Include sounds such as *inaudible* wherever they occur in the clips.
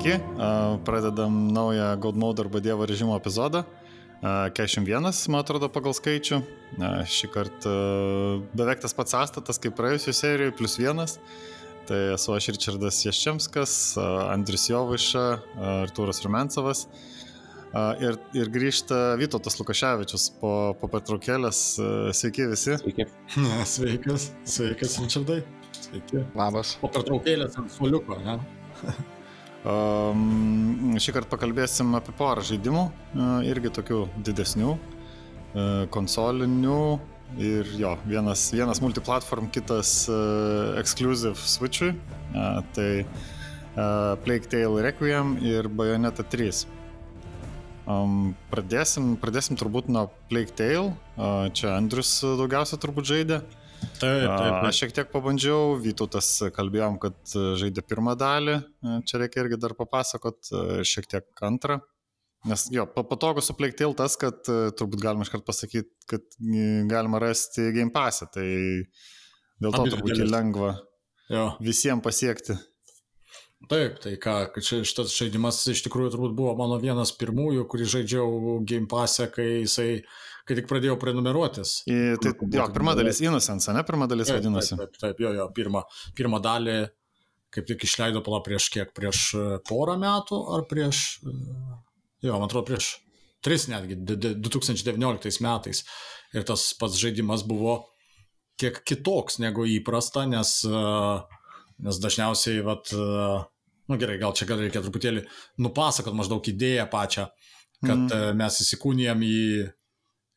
Sveiki, pradedam naują God Mode arba Dievo režimo epizodą. 41, man atrodo, pagal skaičių. Šį kartą beveik tas pats sąstatas kaip praėjusiu serijoje, plus vienas. Tai esu aš Richardas Jaščemskas, Andrius Jovaiša, Artūras Rumensovas. Ir, ir grįžta Vytautas Lukaševičius po, po pertraukėlės. Sveiki visi. Sveiki. *laughs* Sveikas, sveikas, Richardai. Sveiki. Labas. Po pertraukėlės ant suoliuko, ne? *laughs* Um, šį kartą pakalbėsim apie porą žaidimų, irgi tokių didesnių, konsolinių ir jo, vienas, vienas multiplatform, kitas uh, exclusive Switch'ui, uh, tai uh, Plague Tale Requiem ir Bayonetta 3. Um, pradėsim, pradėsim turbūt nuo Plague Tale, uh, čia Andrius daugiausia turbūt žaidė. Uh, Taip, taip, taip. Aš šiek tiek pabandžiau, Vytautas kalbėjom, kad žaidė pirmą dalį, čia reikia irgi dar papasakot, šiek tiek antrą. Nes jo, patogu su Plague tas, kad turbūt galima iškart pasakyti, kad galima rasti Game Pass, tai dėl to Abi turbūt lengva Jo. visiems pasiekti. Taip, tai ką, šitas žaidimas iš tikrųjų turbūt buvo mano vienas pirmųjų, kurį žaidžiau Game Pass'e, kai jisai, kai tik pradėjau prenumeruotis. I, tai, jo, pirma dalis Innocence, ne? Pirma dalis Taip, vadinasi. Taip, taip, taip, jo, jo, pirmą, pirmą dalį kaip tik išleido pala prieš kiek, prieš e, porą metų ar prieš, e, jo, man atrodo, prieš tris netgi, d- d- 2019 metais. Ir tas pats žaidimas buvo kiek kitoks negu įprasta, nes, e, nes dažniausiai, vat, nu, gerai, gal čia gal reikia truputėlį nupasakot maždaug idėją pačią, kad mm. mes įsikūnijam į,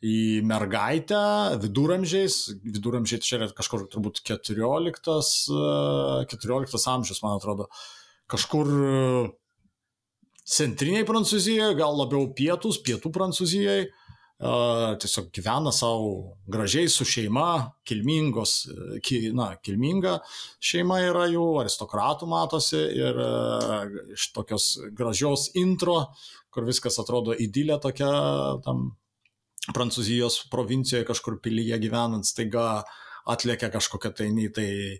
į mergaitę viduramžiais, viduramžiai čia yra kažkur turbūt 14, e, 14 amžius, man atrodo, kažkur e, centriniai Prancūzijoje, gal labiau pietus, pietų Prancūzijoje, tiesiog gyvena savo gražiai su šeima, kilmingos, e, na, kilminga šeima yra jų, aristokratų matosi ir iš tokios gražios intro, kur viskas atrodo idylė tokia tam Prancūzijos provincijoje kažkur pilyje gyvenant, staiga atlėkia kažkokia tai nei tai e,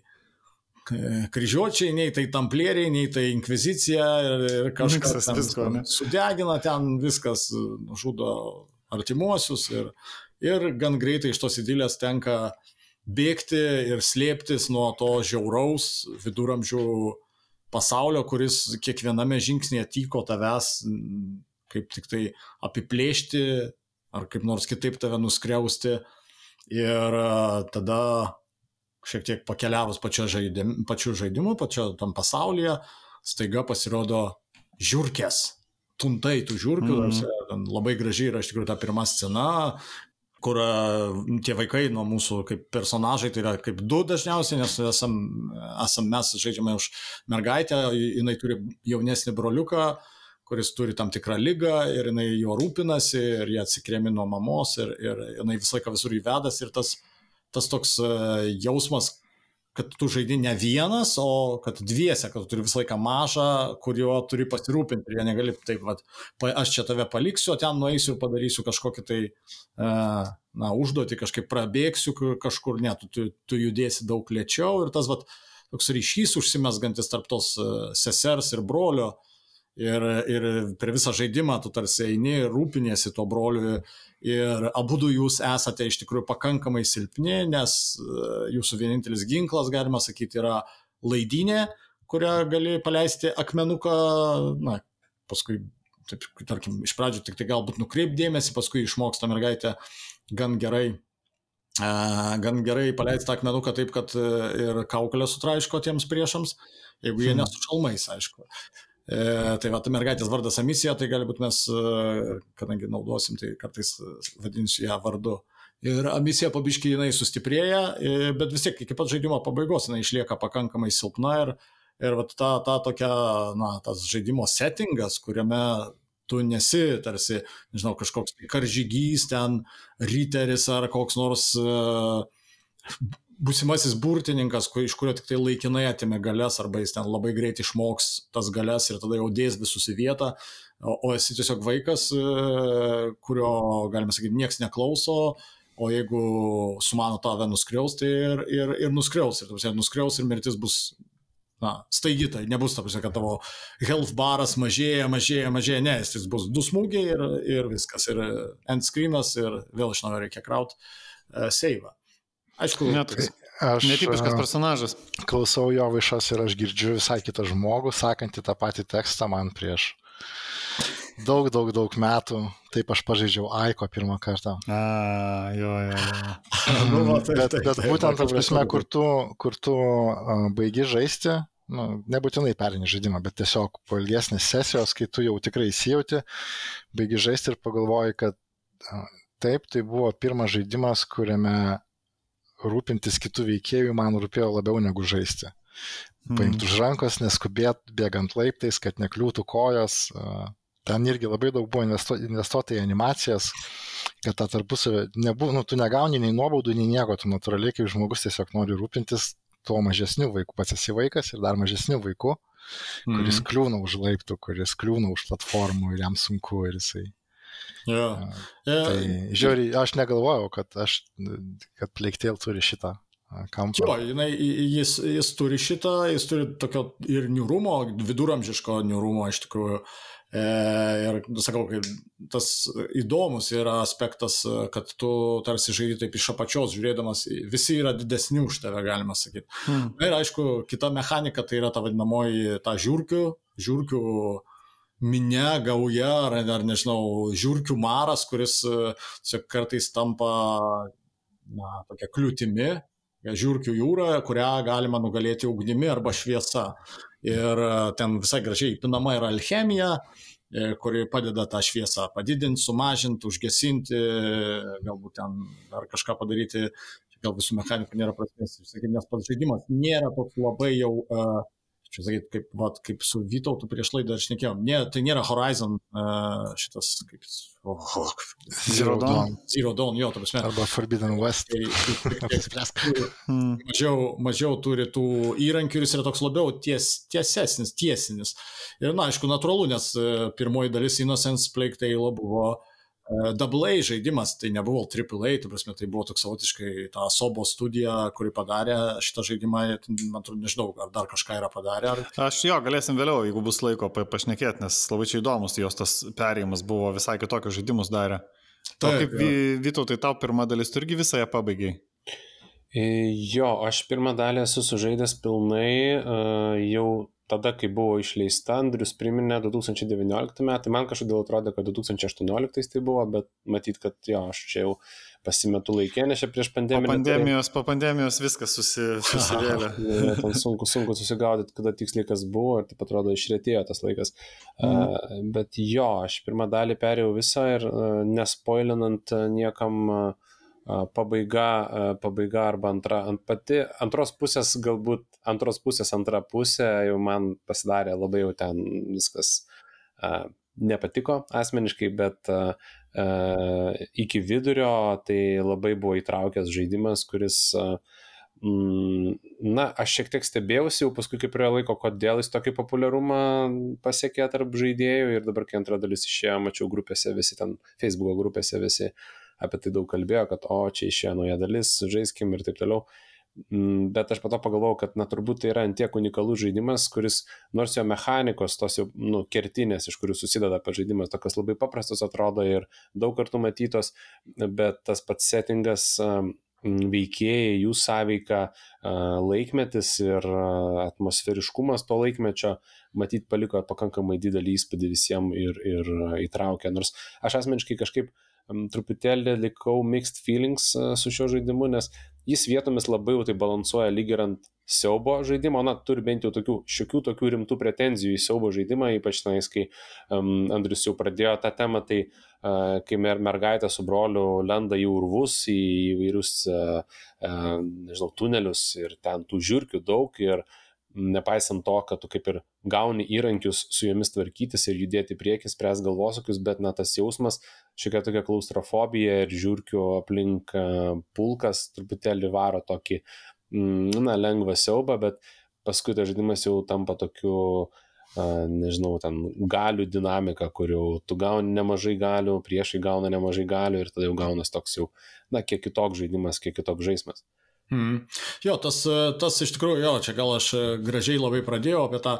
kryžiuočiai, nei tai tamplieriai, nei tai inkvizicija ir, kažkas ten visko, ne? sudegina ten viskas, žudo artimuosius ir, ir gan greitai iš tos idylės tenka bėgti ir slėptis nuo to žiauraus viduramžių pasaulio, kuris kiekviename žingsnėje tyko tavęs kaip tik tai apiplėšti ar kaip nors kitaip tave nuskriausti. Ir a, tada šiek tiek pakeliavus pačiu žaidimu, pačiu žaidimu pačio tam pasaulyje, staiga pasirodo žiūrkės. Tuntai tų žiūrkių, mm. ten labai gražiai yra iš tikrųjų ta pirma scena, kur a, tie vaikai nuo mūsų kaip personažai, tai yra kaip du dažniausiai, nes esam, esam mes žaidžiame už mergaitę, jinai turi jaunesnį broliuką, kuris turi tam tikrą lygą ir jinai juo rūpinasi ir jie atsikrėmi nuo mamos ir, ir jinai visą laiką visur įvedas ir tas, tas toks e, jausmas, kad tu žaidi ne vienas, o kad dviese, kad tu turi visą laiką mažą, kuriuo turi pasirūpinti ir jie negali taip, vat, aš čia tave paliksiu, o ten nueisiu ir padarysiu kažkokį tai, e, na, užduotį, kažkaip prabėgsiu kažkur, ne, tu, tu, tu judėsi daug lėčiau ir tas, vat, toks ryšys užsimesgantis tarp tos e, sesers ir brolio. Ir, ir per visą žaidimą tu tarsi eini ir rūpiniesi tuo broliu ir abu du jūs esate iš tikrųjų pakankamai silpni, nes e, jūsų vienintelis ginklas, galima sakyti, yra laidinė, kurią gali paleisti akmenuką, na, paskui, taip, tarkim, iš pradžių tik tai galbūt nukreipdėmėsi, paskui išmoksta mergaitė gan gerai. e, Gan gerai paleisti tą akmenuką taip, kad e, ir kaukolę sutraiško tiems priešams, jeigu jie Hmm. nesu šalmais, aišku. E, tai va, ta mergaitės vardas Amisija, tai galbūt mes, e, kadangi naudosim, tai kartais e, vadinsiu ją vardu. Ir Amisija pabiškai jinai sustiprėja, bet vis tiek iki pat žaidimo pabaigos jinai išlieka pakankamai silpna ir, ir va, ta, ta tokia, na, tas žaidimo settingas, kuriame tu nesi tarsi, nežinau, kažkoks tai karžygys ten, ryteris ar koks nors uh, būsimasis burtininkas, kur, iš kurio tik tai laikinai atėmė galės, arba jis ten labai greit išmoks tas galės ir tada jau dės visus į vietą, o, o esi tiesiog vaikas, e, kurio, galima sakyti, niekas neklauso, o jeigu sumano tave nuskriausti ir, ir, ir nuskriaus, ir, tavsia, nuskriaus ir mirtis bus na, staigi, tai nebus, ta prasme, kad tavo health baras mažėja, mažėja, mažėja, ne, jis bus du smūgiai ir, ir viskas, ir end screenas, ir vėl iš naujo reikia kraut uh, save. Aišku, Netoks. Aš, Netipiškas personažas. Klausau jo viešas ir aš girdžiu visai kitą žmogų, sakantį tą patį tekstą man prieš daug, daug, daug metų. Taip aš pažaidžiau Aiko pirmą kartą. A, jo, jo, jo. *laughs* nu, va, taip, bet, taip, bet taip, būtent, ta taip, prasme, taip. kur tu, kur tu uh, baigi žaisti, nu, nebūtinai perini žaidimą, bet tiesiog po ilgesnės sesijos, kai tu jau tikrai įsijauti, baigi žaisti ir pagalvoji, kad uh, taip, tai buvo pirmas žaidimas, kuriame rūpintis kitų veikėjų man rūpėjo labiau negu žaisti. Paimti už rankos, neskubėt, bėgant laiptais, kad nekliūtų kojos. Ten irgi labai daug buvo investuo, investuota į animacijas, kad tą tarpusavę nebuvo, nu, tu negauni nei nuobaudų, nei nieko, tu natūraliai kaip žmogus tiesiog nori rūpintis tuo mažesniu vaiku, pats esi vaikas ir dar mažesniu vaiku, kuris Mhm. kliūna už laiptų, kuris kliūna už platformų ir jam sunku ir jisai. Jo. Tai E, žiūri, aš negalvojau, kad, aš, kad Pleiktėl turi šitą kampą. Jo, jinai, jis, jis turi šitą, jis turi tokio ir niurumo, viduramžiško niurumo iš tikrųjų. E, ir sakau, kad tas įdomus yra aspektas, kad tu tarsi žaidži taip iš apačios žiūrėdamas, visi yra didesni už tave, galima sakyti. Hmm. Na ir aišku, kita mechanika tai yra ta vadinamoji ta žiūrkių, žiūrkių minė, gauja, ar, ar nežinau, žiūrkių maras, kuris e, tiesiog kartais tampa, na, tokia kliūtimi, žiūrkių jūra, kurią galima nugalėti ugnimi arba šviesa. Ir e, ten visai gražiai įpinama yra alchemija, e, kuri padeda tą šviesą padidinti, sumažinti, užgesinti, galbūt ten dar kažką padaryti. Gal visų mechanikų nėra prasmės, nes pats žaidimas nėra toks labai jau, uh, čia sakyti, kaip, vat, kaip su Vytautu prieš laidą aš nekėjau, nė, tai nėra Horizon uh, šitas, kaip oh, oh, Zero Dawn. Zero Dawn, jo, ta prasme. Arba Forbidden West. Tai, tai, tai, *laughs* Apsispręsk. Hmm. mažiau, mažiau turi tų įrankių ir jis yra toks labiau ties, tiesesnis, tiesinis. Ir, na, aišku, natūralu, nes e, pirmoji dalis Innocence Plague Tale buvo e, Double A žaidimas, tai nebuvo Triple A, tu prasme, tai buvo toks savotiškai ta Sobo studija, kuri padarė šitą žaidimą, man atrodo, nežinau, ar dar kažką yra padarę. Ar... Aš jo, galėsim vėliau, jeigu bus laiko pa- pašnekėti, nes labai čia įdomus jos tas perėjimas buvo visai kitokius žaidimus darė. O Taip, kaip jo. Vi- Vytautai, tau pirma dalis tu irgi visą ją pabaigai. E, Jo, aš pirmą dalį esu sužaidęs pilnai e, jau tada, kai buvo išleista, Andrius priminė 2019 metai, man kažkodėl atrodė, kad 2018 tai buvo, bet matyt, kad jo, aš čia jau pasimetu laikė, nes čia prieš Po pandemiją. pandemijos, po pandemijos viskas susi, susivėlė. *laughs* Ten sunku, sunku susigaudyti, kada tiksliai kas buvo ir taip atrodo išrėtėjo tas laikas. Mhm. Uh, bet jo, aš pirmą dalį perėjau visą ir uh, nespoilinant uh, niekam uh, pabaiga, uh, pabaiga arba antra, ant pati, antros pusės galbūt, antros pusės antra pusė jau man pasidarė labai jau ten viskas uh, nepatiko asmeniškai, bet uh, uh, iki vidurio tai labai buvo įtraukęs žaidimas, kuris uh, Mm, Na, aš šiek tiek stebėjausi jau paskui kaip prie laiko, kodėl jis tokį populiarumą pasiekė tarp žaidėjų ir dabar, kai antra dalis išėjo, mačiau grupėse visi ten, Facebook grupėse visi apie tai daug kalbėjo, kad o, čia išėjo nauja dalis, žaiskim ir taip toliau. Mm, Bet aš po to pagalvojau, kad na turbūt tai yra antiek unikalus žaidimas, kuris nors jo mechanikos, tos jau nu, kertinės, iš kurių susideda pats žaidimas, tokios labai paprastos atrodo ir daug kartų matytos, bet tas pats settingas veikėjai, jų sąveika, laikmetis ir atmosferiškumas to laikmečio, matyt, paliko pakankamai didelį įspūdį visiems ir, ir įtraukė. Nors aš asmeniškai kažkaip truputėlį likau mixed feelings uh, su šiuo žaidimu, nes jis vietomis labai jau tai balansuoja lyg ir ant siaubo žaidimo, na, turi bent jau tokių, šiokių tokių rimtų pretenzijų į siaubo žaidimą, ypač tenais, kai um, Andrius jau pradėjo tą temą, tai uh, kai mer mergaitė su broliu lenda į urvus, į įvairius, uh, uh, nežinau, tunelius ir ten tų žiūrkių daug ir nepaisant to, kad tu kaip ir gauni įrankius su jomis tvarkytis ir judėti priekį, spręs galvosakius, bet na tas jausmas, šiokia tokia klaustrofobija ir žiūrkių aplink uh, pulkas truputėlį varo tokį, mm, na, lengvą siaubą, bet paskui tas žaidimas jau tampa tokiu, uh, nežinau, ten galių dinamika, kur jau tu gauni nemažai galių, priešai gauna nemažai galių ir tada jau gaunas toks jau, na, kiek kitoks žaidimas, kiek kitoks žaidimas. Mm. Jo, tas, tas iš tikrųjų, jo, čia gal aš gražiai labai pradėjau apie tą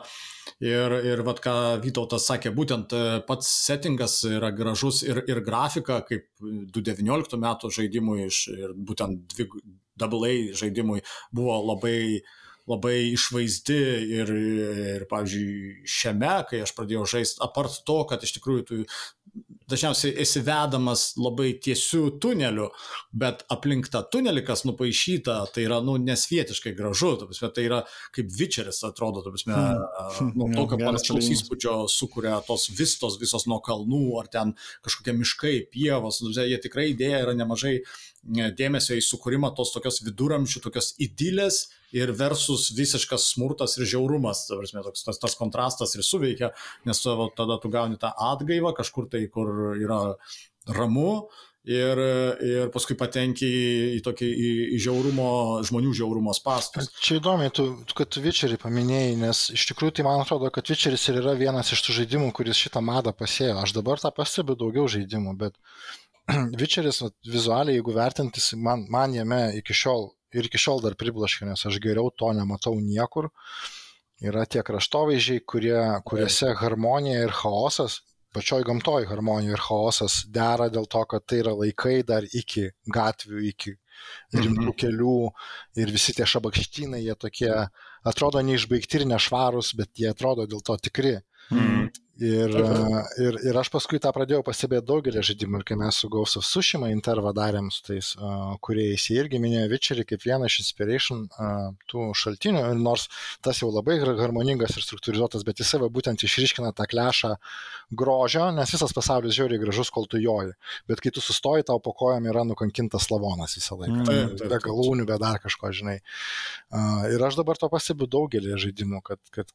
Ir, ir vat, ką Vytautas sakė, būtent pats settingas yra gražus ir, ir grafika, kaip 2019 metų žaidimui iš, ir būtent dvi, AA žaidimui buvo labai, labai išvaizdi ir, ir, pavyzdžiui, šiame, kai aš pradėjau žaisti, apart to, kad iš tikrųjų tu dažniausiai esi vedamas labai tiesiu tuneliu, bet aplink tą tunelį, kas nupaišyta, tai yra, nu, nesvietiškai gražu, prasme, tai yra kaip vičeris atrodo, prasme, hmm. nuo tokio panašaus įspūdžio sukuria tos vistos, visos nuo kalnų, ar ten kažkokie miškai, pievos, nu, jie tikrai idėja yra nemažai dėmesio į sukūrimą tos tokios viduramžių, tokios idylės ir versus visiškas smurtas ir žiaurumas, prasme, toks, tas, tas kontrastas ir suveikia, nes tu, tada tu gauni tą atgaivą kažkur tai, kur yra ramu ir, ir paskui patenki į, tokį į, į žiaurumo, žmonių žiaurumo spastus. Čia įdomi, tu, kad tu Witcherį paminėjai, nes iš tikrųjų tai man atrodo, kad Witcheris ir yra vienas iš tų žaidimų, kuris šitą madą pasėjo. Aš dabar tą pastebiu daugiau žaidimų, bet *clears throat* Witcheris vizualiai, jeigu vertintis, man, man jame iki šiol ir iki šiol dar priblaškia, nes aš geriau to nematau niekur. Yra tie kraštovaizdžiai, kurie, kuriuose harmonija ir chaosas, pačioj gamtoj harmonija ir chaosas dera dėl to, kad tai yra laikai dar iki gatvių, iki rimtų mhm. kelių ir visi tie šabakštynai, jie tokie atrodo neišbaigti ir nešvarūs, bet jie atrodo dėl to tikri. Mhm. Ir, ir, ir aš paskui tą pradėjau pastebėti daugelį žaidimų ir kai mes su Ghost of Tsushima intervą darėm su tais, uh, kuriais jie irgi minėjo Witcherį kaip vieną iš inspiration uh, tų šaltinių, ir nors tas jau labai harmoningas ir struktūrizuotas, bet jisai va būtent išryškina tą klešą grožio, nes visas pasaulis žiauriai gražus, kol tu joji, bet kai tu sustoji, tau po kojom yra nukankintas lavonas visą laiką, mm, be galūnių, be dar kažko, žinai. Uh, ir aš dabar to pastebiu daugelį žaidimų, kad, kad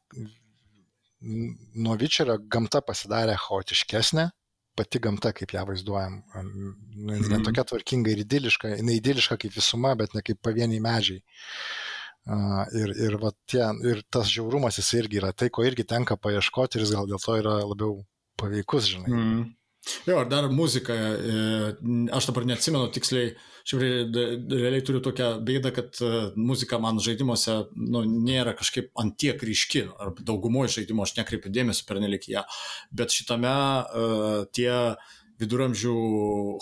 nuo Vičerio gamta pasidarė chaotiškesnė, pati gamta, kaip ją vaizduojam, nu, jinai mm. tokia tvarkinga ir idiliška, jinai idiliška kaip visuma, bet ne kaip pavieniai medžiai. Uh, ir, ir, va, tie, ir tas žiaurumas jis irgi yra tai, ko irgi tenka paieškoti ir jis gal dėl to yra labiau paveikus, žinai. Mm. Jo, ar dar muzika, e, aš dabar neatsimenu tiksliai, šiaip realiai turiu tokią bėdą, kad e, muzika man žaidimuose nu, nėra kažkaip antiek ryški, ar daugumoje žaidimo aš nekreipiu dėmesio per nelik ją, bet šitame uh, tie uh, viduramžių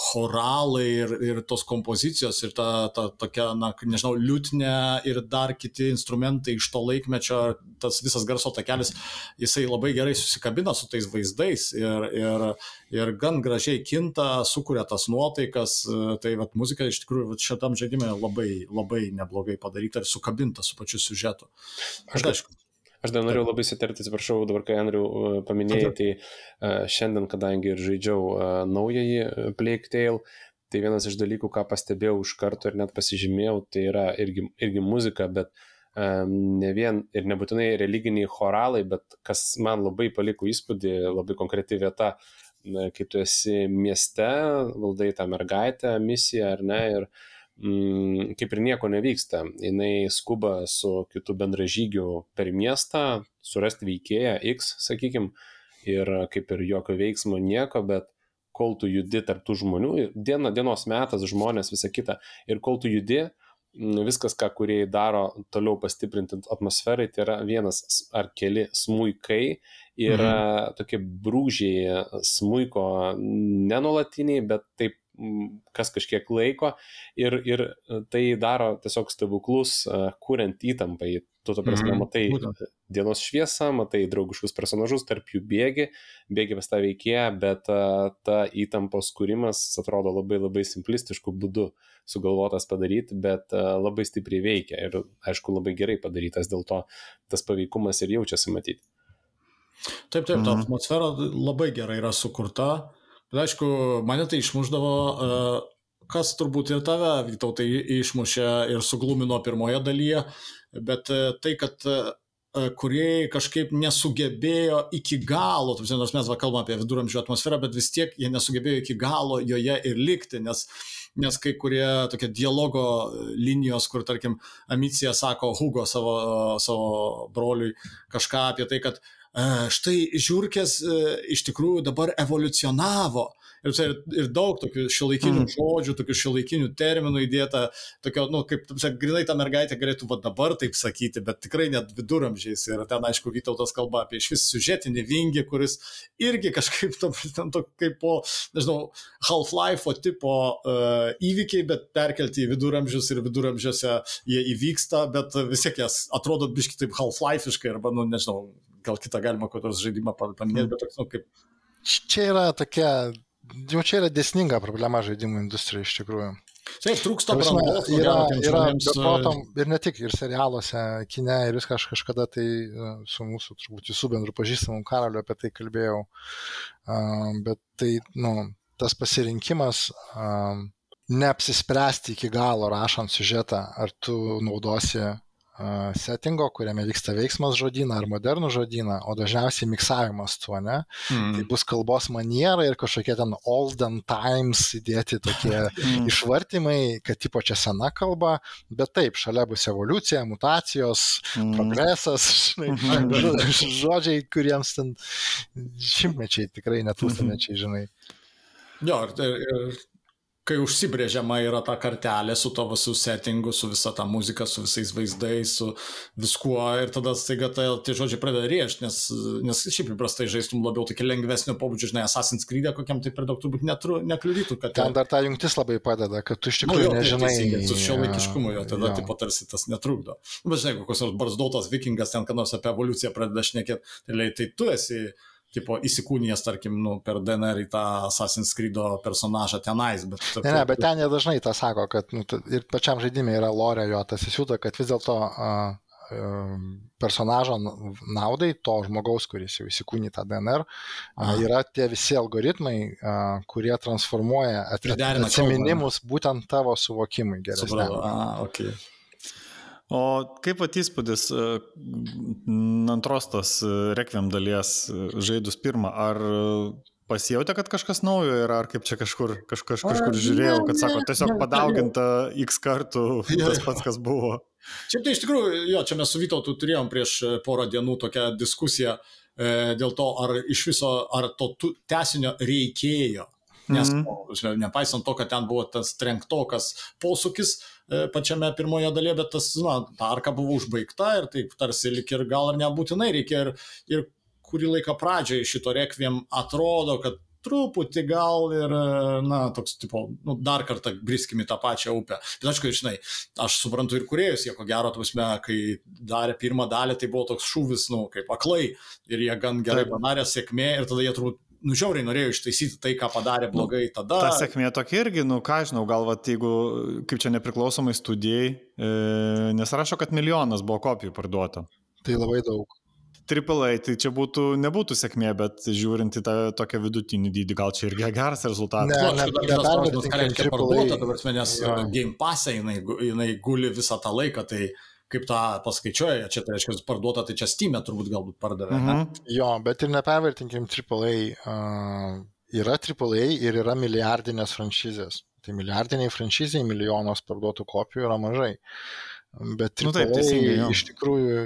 choralai ir, ir tos kompozicijos ir ta, ta tokia, na, nežinau, liutnė ir dar kiti instrumentai iš to laikmečio, tas visas garso takelis, jisai labai gerai susikabina su tais vaizdais ir, ir, ir gan gražiai kinta, sukuria tas nuotaikas, tai vat, muzika iš tikrųjų vat, šitam žaidimui labai, labai neblogai padaryta ir sukabinta su pačiu siužetu. Aš aišku. Aš dar norėjau labai sitarti, atsiprašau, dabar kai Andriu uh, paminėjai, tai uh, šiandien, kadangi ir žaidžiau uh, naująjį Plague Tale, tai vienas iš dalykų, ką pastebėjau iš karto ir net pasižymėjau, tai yra irgi, irgi muzika, bet um, ne vien ir nebūtinai religiniai choralai, bet kas man labai paliko įspūdį, labai konkreti vieta, kai tu esi mieste, valdai tą mergaitę, misiją ar ne, ir uh, mm, kaip ir nieko nevyksta. Jis skuba su kitu bendražygiu per miestą, surasti veikėją X, sakykim, ir kaip ir jokio veiksmo nieko, bet kol tu judi tarptų žmonių, diena, dienos metas, žmonės, visa kita, ir kol tu judi, mm, viskas, ką kurie daro toliau pastiprinti atmosferai, tai yra vienas ar keli smūkai ir mhm. tokie brūžiai smūko nenuolatiniai, bet taip kas kažkiek laiko ir, ir tai daro tiesiog stebuklus, kuriant įtampą. Tu, to prasme, mm, matai būtent. dienos šviesą, matai draugiškus personažus, tarp jų bėgi, bėgi pas tą veikėją, bet ta įtampos kūrimas atrodo labai labai simplistiškų būdų sugalvotas padaryti, bet labai stipriai veikia ir, aišku, labai gerai padarytas, dėl to tas paveikumas ir jaučiasi matyti. Taip, taip, ta mhm. atmosfera labai gerai yra sukurta Bet aišku, mane tai išmuždavo, e, kas turbūt ir tave, Vytautai, išmušė ir suglumino pirmoje dalyje, bet e, tai, kad e, kuriejai kažkaip nesugebėjo iki galo, nors mes va kalbame apie viduramžių atmosferą, bet vis tiek jie nesugebėjo iki galo joje ir likti, nes, nes kai kurie tokie dialogo linijos, kur tarkim Amicija sako Hugo savo, savo broliui kažką apie tai, kad štai žiūrkės iš tikrųjų dabar evoliucionavo Ir, čia, ir daug tokių šiuolaikinių mm. žodžių, tokių šiuolaikinių terminų įdėta, tokio, nu, kaip, čia, grinai ta mergaitė galėtų va dabar taip sakyti, bet tikrai net viduramžiais. Ir ten, aišku, Vytautas kalba apie iš vis siužetinį vingį, kuris irgi kažkaip, to, ten, to, kaip po, nežinau, Half-Life tipo uh, įvykiai, bet perkelti į viduramžius ir viduramžiuose jie įvyksta, bet vis tiek jas atrodo biški taip Half-Lifeiškai arba, nu, nežinau, gal kitą galima kokį nors žaidimą paminėti, mm. bet toks, nu, kaip čia yra tokia jau čia yra desninga problema žaidimų industrijai iš tikrųjų. Taip, trūksta brandos. Yra, yra beprotom, e, ir ne tik, ir serialuose, kine, ir viską aš kažkada tai e, su mūsų, turbūt visų bendrų pažįstamų karaliu apie tai kalbėjau. Bet tai, nu, tas pasirinkimas neapsispręsti iki galo rašant siužetą, ar tu naudosi settingo, kuriame vyksta veiksmas žodyną ar modernų žodyną, o dažniausiai miksavimas tuo, ne? Mm. Tai bus kalbos maniera ir kažkokie ten olden times įdėti tokie *laughs* mm. išvartimai, kad tipo čia sena kalba, bet taip, šalia bus evoliucija, mutacijos, mm. progresas, žinai, *laughs* mm. žodžiai, kuriems ten šimtmečiai, tikrai netūkstantmečiai, mhm. žinai. Jo, ir, ir kai užsibrėžiama yra ta kartelė su tavo su settingu, su visa ta muzika, su visais vaizdais, su viskuo ir tada staiga tai, tie žodžiai pradeda rėžti, nes, nes šiaip įprastai žaistum labiau tokį lengvesnio pobūdžio, žinai, Assassin's Creed, kokiam tai per daug turbūt netru, nekliudytų. Kad, Ten dar ta jungtis labai padeda, kad tu iš tikrųjų nu, jo, nežinai. Teisingai, su šio laikiškumu jo, tada taip pat tarsi tas netrukdo. Nu, bet žinai, kokios nors barzdotas vikingas ten, kad nors apie evoliuciją pradeda šnekėti, tai, tai tu esi tipo įsikūnijęs, tarkim, nu, per DNR į tą Assassin's Creed personažą tenais. Bet, ne, ne, bet ten jie dažnai tą sako, kad nu, ir pačiam žaidimui yra lorė jo tas įsiūta, kad vis dėlto uh, personažo naudai, to žmogaus, kuris jau įsikūnė tą DNR, Aha. yra tie visi algoritmai, kurie transformuoja atsiminimus būtent tavo suvokimui geresniam. Okay. O kaip pat įspūdis e, antros tos e, rekviem dalies e, žaidus pirmą, ar pasijauti, kad kažkas naujo yra, ar kaip čia kažkur, kaž, kažkur žiūrėjau, kad sako, tiesiog padauginta x kartų *laughs* tas pats, kas buvo. Šiaip tai iš tikrųjų, jo, čia mes su Vytautu turėjom prieš porą dienų tokią diskusiją e, dėl to, ar iš viso, ar to tesinio reikėjo. Nes, mm -hmm. nepaisant to, kad ten buvo tas trenktokas posūkis, E, pačiame pirmoje dalyje, bet tas, na, ta arka buvo užbaigta ir taip tarsi lik ir gal ir nebūtinai reikia ir, ir kurį laiką pradžioje šito rekviem atrodo, kad truputį gal ir, na, toks, tipo, nu, dar kartą briskim į tą pačią upę. Bet aišku, žinai, aš suprantu ir kuriejus, jie ko gero, tavasme, kai darė pirmą dalį, tai buvo toks šūvis, nu, kaip aklai ir jie gan gerai padarė sėkmė ir tada jie turbūt nu, žiauriai norėjo ištaisyti tai, ką padarė nu, blogai tada. Ta sėkmė tokia irgi, nu, ką žinau, gal, va, jeigu, kaip čia nepriklausomai studijai, e, nes rašo, kad milijonas buvo kopijų parduota. Tai labai daug. AAA, tai čia būtų, nebūtų sėkmė, bet žiūrint į tą tokią vidutinį dydį, gal čia irgi geras rezultatas. Ne, ne, ne, ne, ne, ką reiškia parduota, dabar, nes ja. Game Pass jinai, jinai guli visą tą laiką, tai kaip tą paskaičiuoja, čia tai reiškia, parduota, tai čia Steam'e turbūt galbūt pardavė. Mhm. Ne? Jo, bet ir nepervertinkim AAA. Uh, yra AAA ir yra milijardinės franšizės. Tai milijardiniai franšizai milijonos parduotų kopijų yra mažai. Bet nu, taip, teisingai, iš tikrųjų,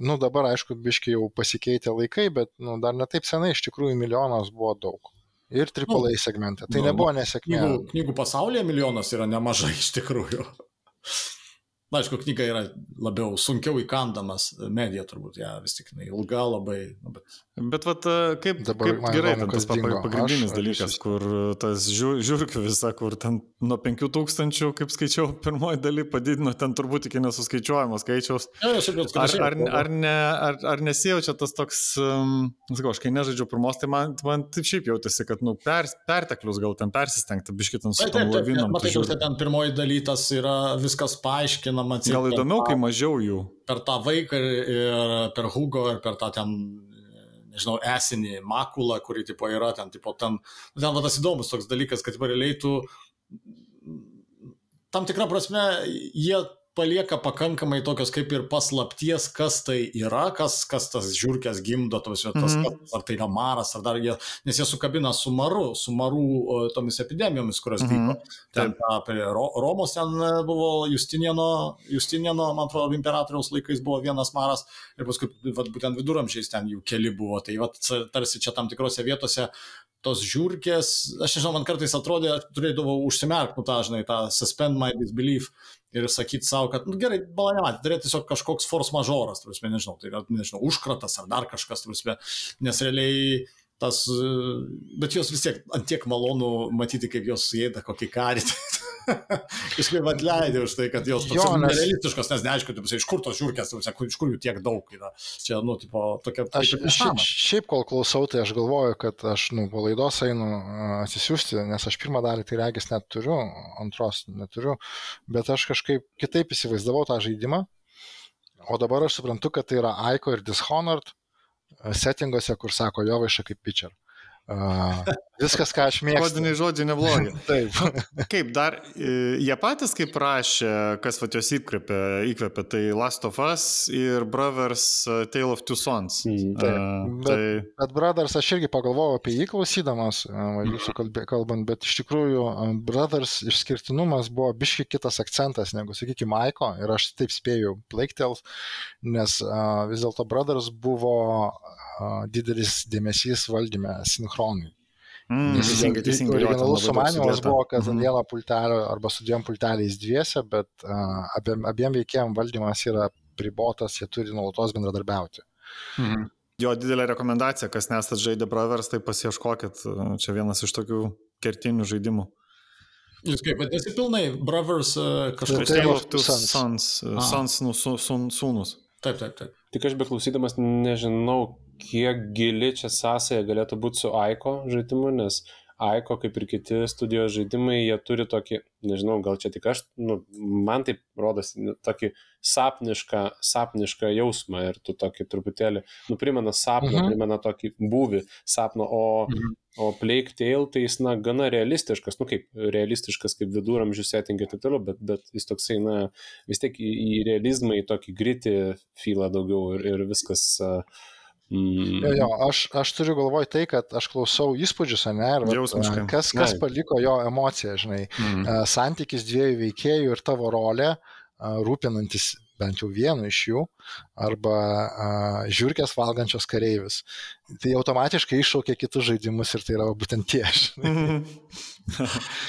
nu dabar aišku, biškai jau pasikeitė laikai, bet nu, dar netaip senai iš tikrųjų milijonas buvo daug. Ir AAA nu, segmente. Tai nu, nebuvo nesėkmė. Knygų, knygų pasaulyje milijonas yra nemažai iš tikrųjų. Na, aišku, knyga yra labiau sunkiau įkandamas medija, turbūt, ja, vis tik ilga labai. Nu, bet Bet vat, kaip, Dabar kaip gerai, įdomu, tas dingo. pagrindinis aš, dalykas, aš... kur tas žiū, žiūrkių visa, kur ten nuo 5000, kaip skaičiau, *laughs* pirmoji daly padidino ten turbūt iki nesuskaičiuojamo skaičiaus. Ja, ar, ar, ar, ne, ar, ar nesijaučia tas toks, um, sakau, aš kai nežaidžiau pirmos, tai man, man taip šiaip jautėsi, kad nu, per, perteklius gal ten persistengti, biškitant su tom lavinom. Matai, kad ten pirmoji dalytas yra viskas paaiškinama. Gal įdomiau, kai mažiau jų. Per tą vaiką ir per Hugo ir per tą ten nežinau, esinį makulą, kuri tipo yra ten, tipo tam, nu, ten va tas įdomus toks dalykas, kad realiai tu tam tikrą prasme jie palieka pakankamai tokios kaip ir paslapties, kas tai yra, kas, kas tas žiūrkės gimdo, tos vietos, mm -hmm. ar tai yra maras, ar dar jie, nes jie sukabina su maru, su marų tomis epidemijomis, kurios vyko. Mm -hmm. Ten apie Ro, Romos ten e, buvo Justinieno, Justinieno, man atrodo, imperatoriaus laikais buvo vienas maras ir paskui vat, būtent viduramžiais ten jų keli buvo. Tai vat, tarsi čia tam tikrose vietose tos žiūrkės, aš nežinau, man kartais atrodė, turėdavau užsimerkti, nu, tą, žinai, tą suspend my disbelief ir sakyti savo, kad, nu, gerai, bala nematė, tai yra tiesiog kažkoks force majoras, turbūt, nežinau, tai yra, nežinau, užkratas ar dar kažkas, turbūt, nes realiai tas, bet jos vis tiek antiek malonu matyti, kaip jos įėda kokį karį. *laughs* *laughs* Kažkaip atleidė už tai, kad jos jo, nes... nerealistiškos, nes neaišku, taip, iš kur tos žiūrkės, iš kur jų tiek daug yra. Čia, nu, tipo, tokia... Aš šiaip, šiaip kol klausau, tai aš galvoju, kad aš, nu, po laidos einu atsisiųsti, nes aš pirmą dalį tai regis net turiu, antros neturiu, bet aš kažkaip kitaip įsivaizdavau tą žaidimą, o dabar aš suprantu, kad tai yra Aiko ir Dishonored settinguose, kur sako Jovaiša kaip pitcher. Uh, viskas, ką aš *laughs* mėgstu. Kodiniai žodžiai neblogi. *laughs* Taip. *laughs* kaip dar, jie patys kaip rašė, kas va jos įkvėpė, įkvėpė, tai Last of Us ir Brothers Tale of Two Sons. Mm, taip. Uh, bet, tai... bet Brothers, aš irgi pagalvojau apie jį klausydamas, uh, jūsų kalbant, bet iš tikrųjų Brothers išskirtinumas buvo biški kitas akcentas negu, sakykime, Maiko ir aš taip spėjau Plague Tales, nes uh, vis dėlto Brothers buvo didelis dėmesys valdyme sinchronui. Mm, teisingai, teisingai. Originalus sumanimas buvo, kad mm -hmm. vieno pultelio arba su dviem pulteliais dviese, bet uh, abiem, abiem veikėjim valdymas yra pribotas, jie turi nuolatos bendradarbiauti. Mm -hmm. Jo didelė rekomendacija, kas nesat žaidę Brothers, tai pasieškokit, čia vienas iš tokių kertinių žaidimų. Jūs kaip vadinasi pilnai, Brothers kažkoks. Tale of Two Sons, Sons, nu, sūnus. Taip, taip, taip. Tik aš beklausydamas nežinau, kiek gili čia sąsaja galėtų būti su Aiko žaidimu, nes Aiko, kaip ir kiti studijos žaidimai, jie turi tokį, nežinau, gal čia tik aš, nu, man taip rodosi, nu, tokį sapnišką, sapnišką jausmą ir tu tokį truputėlį, nu, primena sapną, mhm. primena tokį būvį sapno, o, mhm. o Plague Tale tai jis, na, gana realistiškas, nu, kaip realistiškas, kaip viduramžių setting ir taip toliau, bet, bet jis toksai, na, vis tiek į, į realizmą, į tokį gritį filą daugiau ir, ir viskas. Uh, Mm. Jo, jo, aš, aš turiu galvoj tai, kad aš klausau įspūdžius, ne, ir vat, kas, kas paliko jo emociją, žinai, mm. santykis dviejų veikėjų ir tavo rolė, rūpinantis bent jau vienu iš jų, arba žiūrkės valgančios kareivis. Tai automatiškai iššaukia kitus žaidimus ir tai yra būtent tie. *laughs*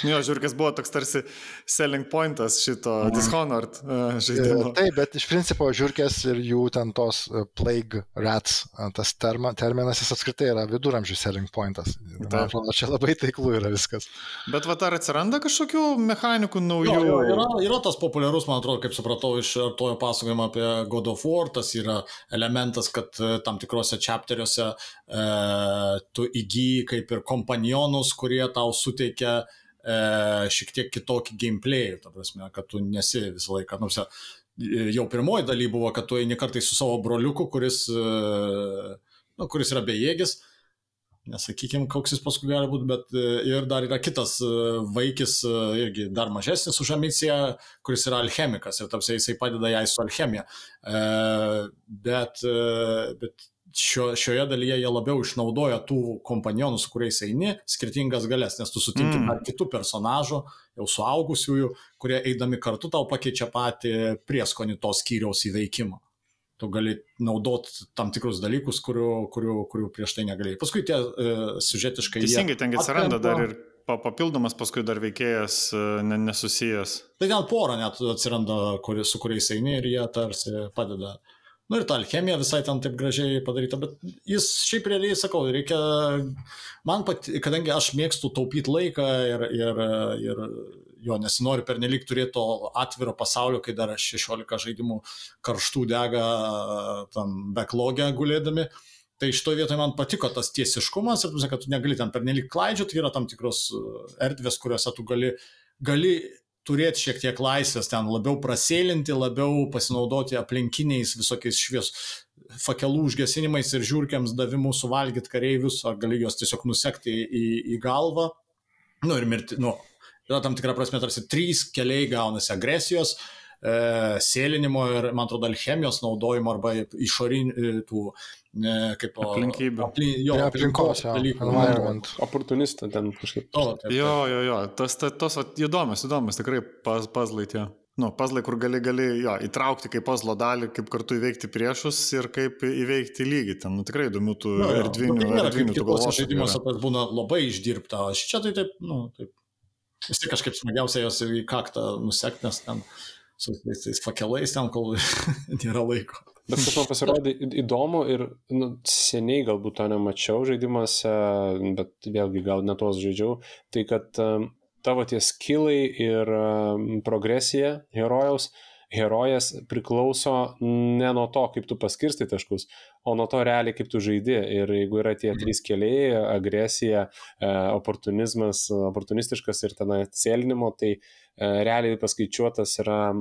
jo, žiūrkės buvo toks tarsi selling pointas šito mm. Dishonored uh, žaidimo. Taip, bet iš principo žiūrkės ir jų ten tos uh, plague rats, tas terma, terminas jis apskritai yra viduramžių selling pointas. Man atrodo, čia labai taiklų yra viskas. Bet va, ar atsiranda kažkokių mechanikų naujų? Jo, jo, yra, yra tas populiarus, man atrodo, kaip supratau iš tojo pasakojimo apie God of War, tas yra elementas, kad tam tikrose chapteriuose e, tu įgyji kaip ir kompanionus, kurie tau suteikia e, šiek tiek kitokį gameplay, ta prasme, kad tu nesi visą laiką, nu, jau pirmoji daly buvo, kad tu eini kartais su savo broliuku, kuris, e, nu, kuris yra bejėgis, nesakykim, koks jis paskui gali būti, bet e, ir dar yra kitas e, vaikis, e, irgi dar mažesnis už ambiciją, kuris yra alchemikas ir tapsiai jisai padeda jai su alchemija. Bet, bet šio, šioje dalyje jie labiau išnaudoja tų kompanionų, su kuriais eini, skirtingas galės, nes tu sutinki mm. dar kitų personažų, jau suaugusiųjų, kurie eidami kartu tau pakeičia patį prieskonį tos skyriaus įveikimą. Tu gali naudot tam tikrus dalykus, kurių, kurių, kurių prieš tai negalėjai. Paskui tie uh, siužetiškai. Teisingai, ten atsiranda dar ir papildomas paskui dar veikėjas e, nesusijęs. Tai ten pora net atsiranda, kuri, su kuriais eini ir jie tarsi padeda uh, Nu ir ta alchemija visai ten taip gražiai padaryta, bet jis šiaip realiai, sakau, reikia, man pat, kadangi aš mėgstu taupyti laiką ir, ir, ir jo nesinori per nelik turėti to atviro pasaulio, kai dar 16 žaidimų karštų dega tam backlogę gulėdami. Tai to vietoje man patiko tas tiesiškumas ir, kad tu negali ten per nelik klaidžioti, yra tam tikros erdvės, kuriuose tu gali, gali turėti šiek tiek laisvės ten labiau prasėlinti, labiau pasinaudoti aplinkiniais visokiais švies fakelų užgesinimais ir žiūrkiams davimu suvalgyti kareivius, ar gali juos tiesiog nusekti į, į galvą. Nu ir mirti, nu, yra tam tikra prasme tarsi trys keliai gaunasi agresijos, e, sėlinimo ir, man atrodo, alchemijos naudojimo arba išorinių tų e, kaip aplinkybių. Aplin, jo, Prie aplinkos, jo, environment. Oportunistą ten kažkaip. To, taip, taip. Jo, jo, jo, tas, tas, tos vat, įdomus, įdomus, tikrai pas, pazlai tie. Nu, pazlai, kur gali, gali jo, įtraukti kaip pazlo dalį, kaip kartu įveikti priešus ir kaip įveikti lygį. Ten nu, tikrai įdomių tų erdvinių, Nu, tai kaip kitose žaidimuose, tas būna labai išdirbta, o čia tai taip, nu, taip. Vis tik kažkaip smagiausia jos į kaktą nusekti, nes ten su tais, fakelais ten, kol *laughs* nėra laiko. Bet man pasirodė įdomu ir nu, seniai galbūt to nemačiau žaidimuose, bet vėlgi gal ne tos žaidžiau, tai kad um, tavo tie skillai ir um, progresija herojaus, herojas priklauso ne nuo to, kaip tu paskirstai taškus, o nuo to realiai, kaip tu žaidi. Ir jeigu yra tie trys keliai - agresija, e, oportunizmas, oportunistiškas ir ten sėlinimo, tai e, realiai paskaičiuotas yra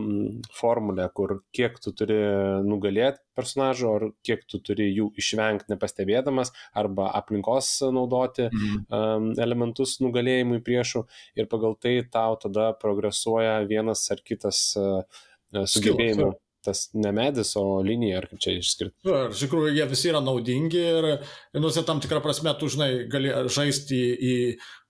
formulė, kur kiek tu turi nugalėti personažų, ar kiek tu turi jų išvengti nepastebėdamas, arba aplinkos naudoti um, elementus nugalėjimui priešų. Ir pagal tai tau tada progresuoja vienas ar kitas uh, sugebėjimų. Tas ne medis, o linija, ar kaip čia išskirti. Ir Iš tikrųjų, jie visi yra naudingi ir, nu, tam tikrą prasme, tu, žinai, gali žaisti į,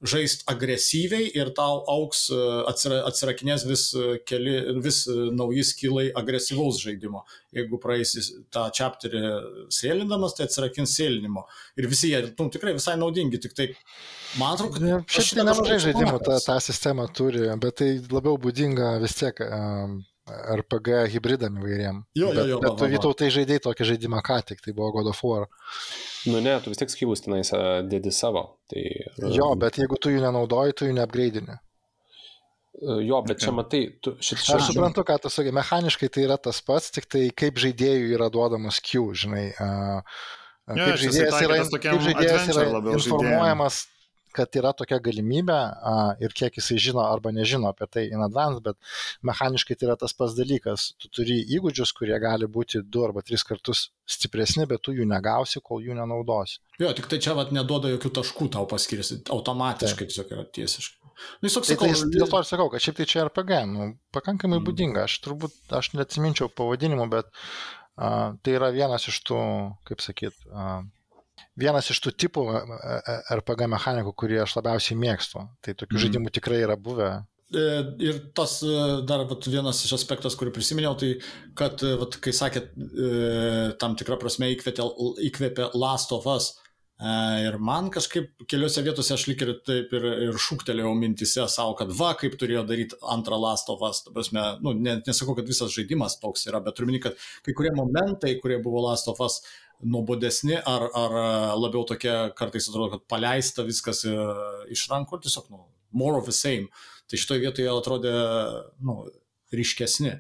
žaisti agresyviai ir tau auks, e, atsira, atsirakinės vis, e, keli, vis e, nauji skilai agresyvaus žaidimo. Jeigu praeisi tą čapterį sėlindamas, tai atsirakins sėlinimo. Ir visi jie, nu, tikrai visai naudingi, tik tai, man atrodo, kad... Šiaip nemažai žaidimų tą, tą sistemą turi, bet tai labiau būdinga vis tiek um, RPG hybridam įvairiam. Jo, jo, bet, jo, bet va, tu vytautai žaidėjai tokį žaidimą ką tik, tai buvo God of War. Nu ne, tu vis tiek skilus tenais dėdi savo. Tai, Jo, bet jeigu tu jų nenaudoji, tu jų neapgraidini. jo, bet čia matai, tu šit, šit, Aš suprantu, ką tu sakai, mechaniškai tai yra tas pats, tik tai kaip žaidėjui yra duodamas Q, žinai. Uh, Jo, kaip šis žaidėjas yra, kaip žaidėjas yra adventure labiau informuojamas, kad yra tokia galimybė a, ir kiek jisai žino arba nežino apie tai in advance, bet mechaniškai tai yra tas pats dalykas. Tu turi įgūdžius, kurie gali būti du arba tris kartus stipresni, bet tu jų negausi, kol jų nenaudosi. Jo, tik tai čia vat neduoda jokių taškų tau paskirsti, automatiškai tiesiog yra tiesiškai. Nu, jis toks, Tai, tai sakau, dėl to ir sakau, kad šiaip tai čia RPG, nu, pakankamai Mm. būdinga. Aš turbūt, aš neatsiminčiau pavadinimų, bet a, tai yra vienas iš tų, kaip sakyt, a, vienas iš tų tipų RPG mechanikų, kurį aš labiausiai mėgstu. Tai tokių Mhm. žaidimų tikrai yra buvę. E, Ir tas e, dar vat, vienas iš aspektas, kurį prisiminiau, tai kad, e, vat, kai sakėt, tam tikrą prasme įkvėpė, įkvėpė Last of Us. Ir man kažkaip keliose vietose aš lik ir taip ir, ir šūktelėjau mintise savo, kad va, kaip turėjo daryti antrą Last of Us. Prasme, nu, ne, nesakau, kad visas žaidimas toks yra, bet turiu minį, kad kai kurie momentai, kurie buvo Last of Us, nuobodesni ar, ar e, labiau tokie, kartais atrodo, kad paleista viskas e, iš rankų, tiesiog, nu, more of the same. Tai šitoje vietoje atrodė, nu, ryškesni.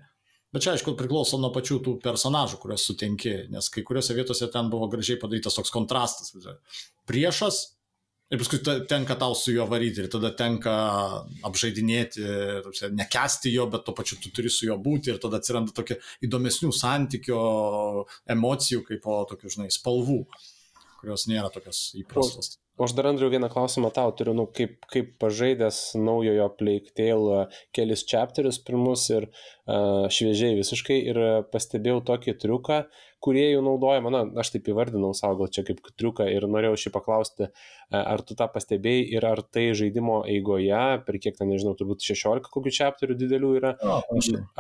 Bet čia, aišku, priklauso nuo pačių tų personažų, kuriuos sutinki, nes kai kuriuose vietose ten buvo gražiai padarytas toks kontrastas. Priešas ir paskui tenka tau su juo varyti ir tada tenka apžaidinėti, nekesti jo, bet tuo pačiu tu turi su juo būti ir tada atsiranda tokie įdomesnių santykio emocijų, kaip po tokių, žinai, spalvų, kurios nėra tokios įprastos. O aš dar Andriu vieną klausimą tau turiu, nu, kaip, kaip pažaidęs naujojo Plague Tale uh, kelis chapterius pirmus ir uh, šviežiai visiškai ir uh, pastebėjau tokį triuką, kurie jau naudoja, na, aš taip įvardinau savo gal čia kaip triuką ir norėjau šį paklausti, uh, ar tu tą pastebėjai ir ar tai žaidimo eigoje, per kiek ten, nežinau, turbūt 16 kokių chapterių didelių yra,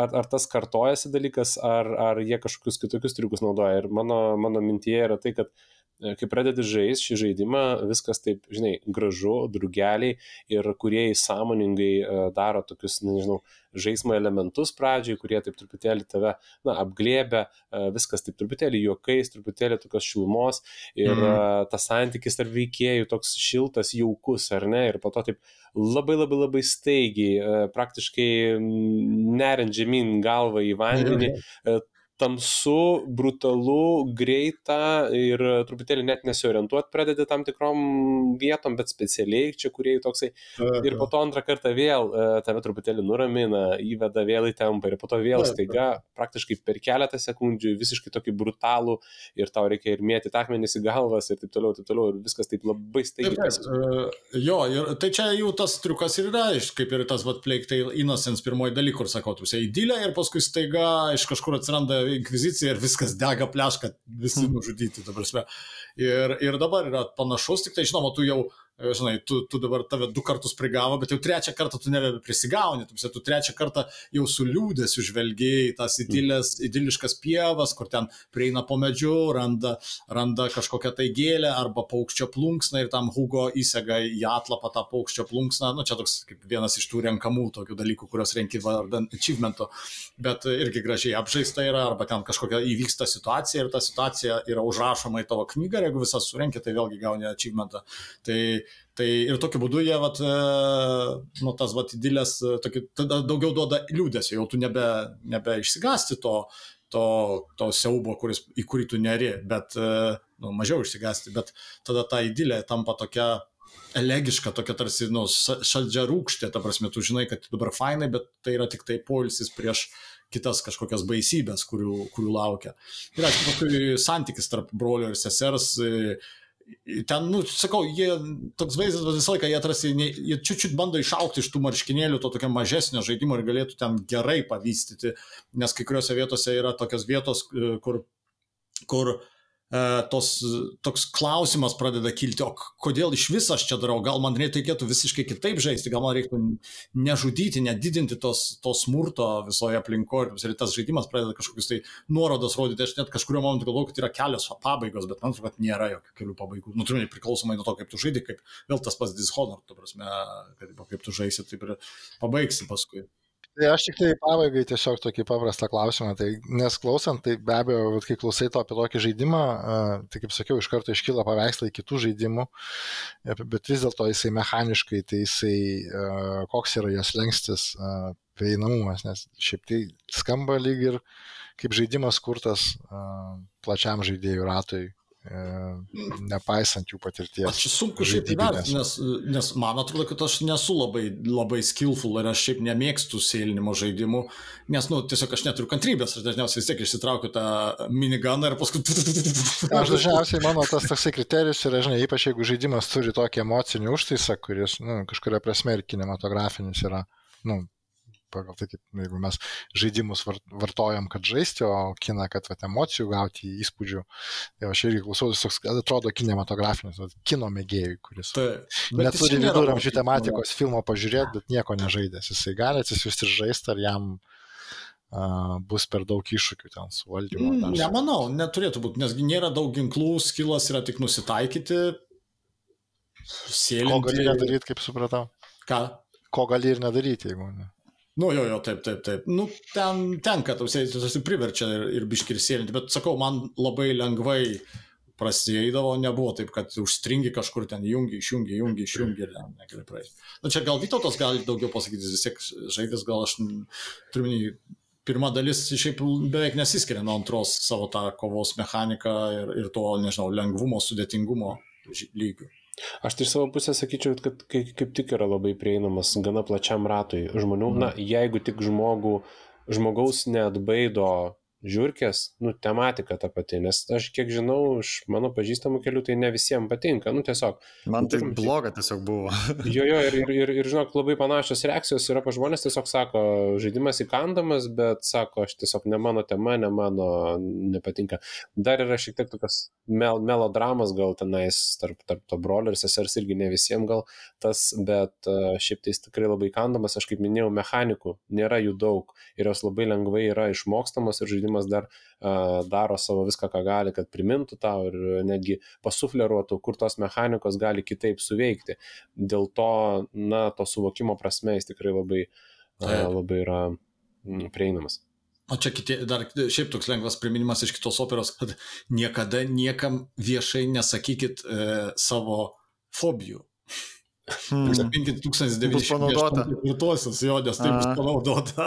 ar, ar tas kartojasi dalykas, ar, ar jie kažkokius kitokius triukus naudoja. Ir mano, mano mintyje yra tai, kad e, kai pradedi žaisti šį žaidimą, viskas taip, žinai, gražu, drugeliai ir kurie sąmoningai e, daro tokius, nežinau, žaismo elementus pradžiai, kurie taip truputėlį tave, na, apglėbia, e, viskas taip truputėlį juokais, truputėlį tokios šilumos ir mm. tas santykis tarp veikėjų toks šiltas, jaukus, ar ne, ir po to taip labai labai labai staigiai, e, praktiškai mm, neriant žemyn galvą į vandenį, e, tamsu, brutalu, greita ir truputėlį net nesiorientuot pradedi tam tikrom vietom, bet specialiai čia kuriejų toksai. Ir po to antrą kartą vėl e, tave truputėlį nuramina, įveda vėl į tempą ir po to vėl staiga praktiškai per keletą sekundžių visiškai tokį brutalų ir tau reikia ir mėti akmenis į galvas ir taip toliau, taip toliau ir viskas taip labai staigiai. Taip, taip. Jo, ir tai čia jau tas triukas ir yra, kaip ir tas, vad, Tale Innocence pirmoji daly, kur sakau, tu esi įdylė ir paskui staiga iš kažkur atsiranda inkvizicija ir viskas dega pleška, visi hmm. nužudyti, ta prasme. Ir, ir dabar yra panašus, tik tai žinoma, tu jau žinai, tu, tu dabar tave du kartus prigavo, bet jau trečią kartą tu nebe prisigauni, tu, tu trečią kartą jau su liūdėsiu žvelgiai tas idilės, idiliškas pievas, kur ten prieina po medžiu, randa, randa kažkokią tai gėlę arba paukščio plunksną ir tam Hugo įsega į atlapą tą paukščio plunksną, nu čia toks kaip vienas iš tų renkamų tokių dalykų, kuriuos renki vardan achievemento, bet irgi gražiai apžaista yra, arba ten kažkokia įvyksta situacija ir ta situacija yra užrašoma į tavo knygą jeigu visas surenki, tai vėlgi gauni achievementą. Tai Tai ir tokiu būdu jie, vat, e, nu, tas vat, idilės, e, tokį, tada daugiau duoda liūdėsio, jau tu nebe, nebe išsigasti to, to, to siaubo, kuris, į kurį tu neri, bet, e, nu, mažiau išsigasti, bet tada ta idilė tampa tokia elegiška, tokia tarsi, nu, šaldžia rūkštė, ta prasme, tu žinai, kad dabar fainai, bet tai yra tik tai polisis prieš kitas kažkokias baisybės, kurių, kurių laukia. Ir aišku, paskui santykis tarp brolio ir sesers, ten, nu, sakau, jie, toks vaizdas visą laiką, jie atrasi, jie čiūčiut bando išaukti iš tų marškinėlių to tokio mažesnio žaidimo ir galėtų ten gerai pavystyti, nes kai kuriuose vietose yra tokios vietos, kur, kur uh, E, tos, toks klausimas pradeda kilti, o kodėl iš viso aš čia darau, gal man reikėtų visiškai kitaip žaisti, gal man reikėtų nežudyti, nedidinti tos, to smurto visoje aplinkoje ir tas žaidimas pradeda kažkokius tai nuorodas rodyti, aš net kažkurio momentu galvoju, kad yra kelios pabaigos, bet man atrodo, kad nėra jokių kelių pabaigų, nu turiu priklausomai nuo to, kaip tu žaidži, kaip vėl tas pats Dishonored, tu prasme, kad kaip tu žaisi, taip ir pabaigsi paskui. Tai aš tik tai pabaigai tiesiog tokį paprastą klausimą. Tai nes klausant, tai be abejo, kai klausai to apie tokį žaidimą, tai kaip sakiau, iš karto iškyla paveikslai kitų žaidimų, bet vis dėlto jisai mechaniškai, tai jisai koks yra jos lengstis, prieinamumas, nes šiaip tai skamba lyg ir kaip žaidimas kurtas plačiam žaidėjų ratui E, nepaisant jų patirties. Aš sunku šiaip įvertinti, nes, nes man atrodo, kad aš nesu labai, labai skillful ir aš šiaip nemėgstu sėlinimo žaidimų, nes, nu, tiesiog aš neturiu kantrybės, aš dažniausiai vis tiek išsitraukiu tą miniganą ir paskui... Aš dažniausiai mano tas toksai kriterijus yra, žinai, ypač jeigu žaidimas turi tokį emocinį užtaisą, kuris, nu, kažkuria prasme ir kinematografinis yra, nu, pagal tai, kaip, nu, jeigu mes žaidimus vartojam, kad žaisti, o kiną, kad vat, emocijų gauti, įspūdžių. Tai aš irgi klausau, jis toks, atrodo, kinematografinis, vat, kino mėgėjui, kuris tai, neturi viduramžių tematikos filmo pažiūrėti, bet nieko nežaidęs. Jisai gali atsisiųsti ir žaisti, ar jam uh, bus per daug iššūkių ten su valdymu. Mm, nemanau, neturėtų būti, nes nėra daug ginklų, skilas yra tik nusitaikyti, sėlinti. Ko gali nedaryti, kaip supratau? Ką? Ko gali ir nedaryti, jeigu ne. Nu, jo, jo, taip, taip, taip. Nu, ten tenka, tu priverčia ir, ir biškir sėlinti, bet sakau, man labai lengvai prasidėdavo, nebuvo taip, kad užstringi kažkur ten, jungi, išjungi, jungi, išjungi ir negali praeiti. Na čia gal Vytautas gali daugiau pasakyti, vis tiek žaidės, gal aš turiu minį, pirma dalis šiaip beveik nesiskiria nuo antros savo tą kovos mechaniką ir, ir to, nežinau, lengvumo, sudėtingumo lygių. Aš tai iš savo pusės sakyčiau, kad kaip, tik yra labai prieinamas gana plačiam ratui žmonių. Mhm. Na, jeigu tik žmogų, žmogaus neatbaido žiūrkės, nu, tematika ta pati, nes aš kiek žinau, iš mano pažįstamų kelių tai ne visiems patinka, nu, tiesiog. Man tai bloga tiesiog buvo. *laughs* jo, jo, ir, ir, ir, ir, žinok, labai panašios reakcijos yra pa žmonės, tiesiog sako, žaidimas įkandamas, bet sako, aš tiesiog ne mano tema, ne mano, nepatinka. Dar yra šiek tiek tokios mel, melodramas gal tenais tarp, tarp to brolio ir sesers irgi ne visiems gal tas, bet uh, šiaip tai jis tikrai labai įkandamas, aš kaip minėjau, mechanikų nėra jų daug ir jos labai lengvai yra išmokstamos ir žaidimas žaidimas dar uh, daro savo viską, ką gali, kad primintų tau ir netgi pasufleruotų, kur tos mechanikos gali kitaip suveikti. Dėl to, na, to suvokimo prasme jis tikrai labai, uh, labai yra prieinamas. O čia kiti, dar šiaip toks lengvas priminimas iš kitos operos, kad niekada niekam viešai nesakykit e, savo fobijų. Hmm. 5904, jo, nes tai bus panaudota.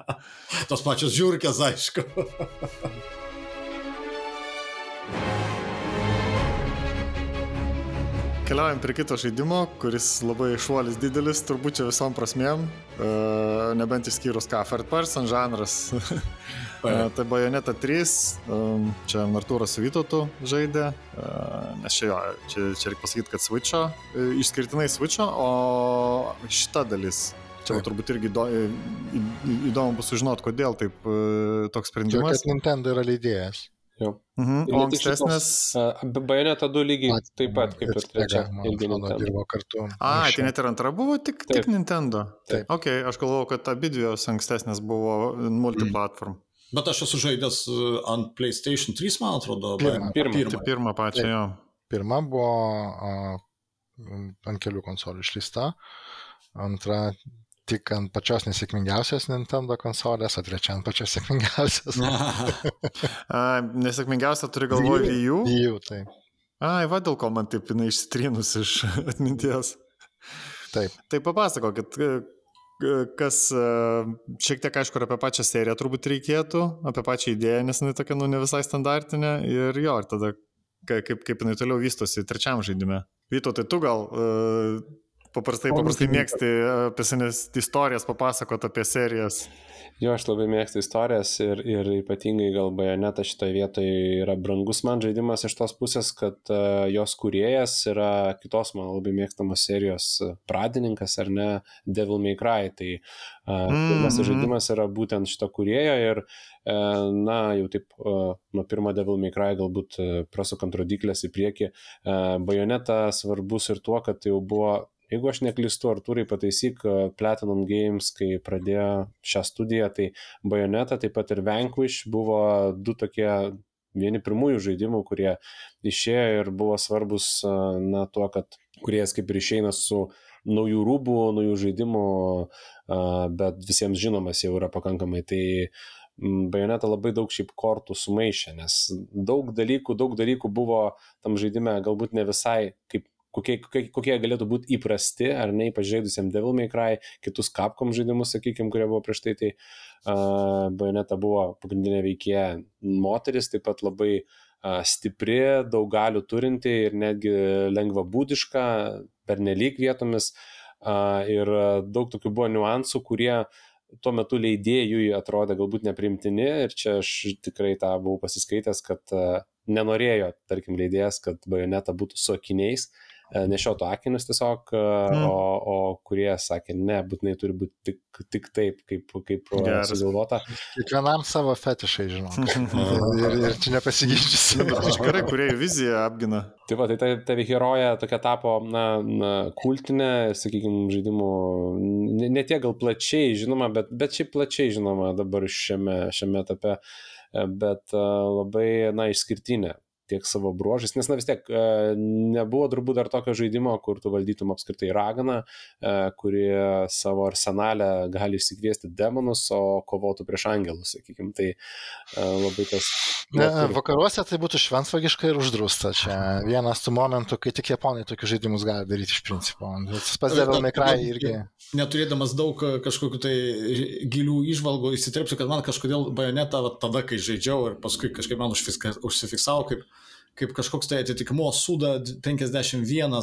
*laughs* Tos pačios žiūrkės, aišku. Keliaujam prie kito žaidimo, kuris labai šuolis didelis, turbūt čia visom prasmėm, e, nebent išskyrus ką, third person žanras. *laughs* E, tai Bajoneta 3, um, čia Artūras su Vytautu žaidė, e, nes čia jo, čia, čia reikia pasakyti, kad Switch'o, e, išskirtinai Switch'o, o šita dalis, čia Taip. turbūt irgi įdomu bus sužinoti, kodėl taip toks sprendimas. kad Nintendo yra leidėjas. Jo. Mhm. O ankstesnės... Bajoneta 2 lygiai Pat- taip pat kaip ir trečia. Irgi Nintendo. dirbo kartu. A, tai net ir antra buvo tik, Taip. tik Nintendo. Taip. Ok, aš galvojau, kad abi dvi jos ankstesnės buvo multiplatform. Bet aš esu žaidęs e, ant PlayStation 3, man atrodo. Pirmą. Pirmą. Tai Pirmą. pirmą pačią, jo. Pirma buvo a, ant kelių konsolių išleista, antra tik ant pačios nesėkmingiausios Nintendo konsolės, o trečia ant pačios sėkmingiausios. *laughs* A, nesėkmingiausia turi galvoje Wii Vijų. Jų, tai Ai, va dėl ko man taip jinai išsitrynus iš atminties. taip. Tai papasakokit, kas e, šiek tiek aišku ir apie pačią seriją turbūt reikėtų, apie pačią idėją, nes jinai tokia, nu, ne visai standartinė ir jo, ir tada ka- kaip, kaip jinai toliau vystosi trečiam žaidime. Vyto, tai tu gal e, paprastai, paprastai mėgsti apie senes istorijas papasakot apie serijas. Jo, aš labai mėgstu istorijas ir, ir ypatingai gal bajoneta šitoje vietoje yra brangus man žaidimas iš tos pusės, kad uh, jos kuriejas yra kitos mano labai mėgstamos serijos e, pradininkas ar ne Devil May Cry. Tai uh, Mm, mhm. žaidimas yra būtent šito kuriejo ir uh, na, jau taip uh, nuo pirmo Devil May Cry galbūt uh, prasukant rodiklės į priekį. Uh, bajoneta svarbus ir tuo, kad tai jau buvo Jeigu aš neklystu, Artūrai pataisyk e, Platinum Games, kai pradėjo šią studiją, tai Bayonetta, taip pat ir Vanquish buvo du tokie vieni pirmųjų žaidimų, kurie išėjo ir buvo svarbus, e, na, tuo, kad kuriejas kaip ir išeina su naujų rūbų, naujų žaidimų, e, bet visiems žinomas jau yra pakankamai. Tai Bajoneta labai daug šiaip kortų sumaišė, nes daug dalykų, daug dalykų buvo tam žaidime galbūt ne visai kaip kokie, kokie, kokie galėtų būti įprasti, ar ne, ypač žaidusiam Devil May Cry, kitus Capcom žaidimus, sakykime, kurie buvo prieš tai, tai uh, Bayonetta buvo pagrindinė veikėja moteris, taip pat labai uh, stipri, daug galių turinti ir netgi lengva būdiška, per nelik vietomis. Uh, ir daug tokių buvo niuansų, kurie tuo metu leidėjui atrodė galbūt neprimtini ir čia aš tikrai tą buvau pasiskaitęs, kad uh, nenorėjo, tarkim, leidėjas, kad bajoneta būtų su akiniais, nešiotų akinius tiesiog, mm. o, o kurie sakė, ne, būtinai turi būti tik, tik taip, kaip, kaip Geras. sugalvota. Kiekvienam savo fetišai, žinau. *laughs* ir, ir čia nepasigyčiusi. Aš gerai, kurie viziją apgina. Tai va, tai ta, ta herojė tokia tapo, na, na kultinė, sakykime, žaidimų, ne, ne tiek gal plačiai žinoma, bet, bet šiaip plačiai žinoma dabar šiame, šiame etape, bet labai, na, išskirtinė tiek savo bruožais, nes na vis tiek nebuvo turbūt dar tokio žaidimo, kur tu valdytum apskritai raganą, kuri savo arsenalę gali išsikviesti demonus, o kovotų prieš angelus, sakykime. Tai labai tas... Ne, vakaruose tai būtų šventvagiška ir uždrausta. Čia vienas tų momentų, kai tik japonai tokius žaidimus gali daryti iš principo. Tas pats Devil May Cry irgi. Neturėdamas daug kažkokių tai gilių išvalgų, įsiterpsiu, kad man kažkodėl bajoneta tada, kai žaidžiau ir paskui kažkaip man užsifiksavo kaip kaip kažkoks tai atitikmuo Suda 51,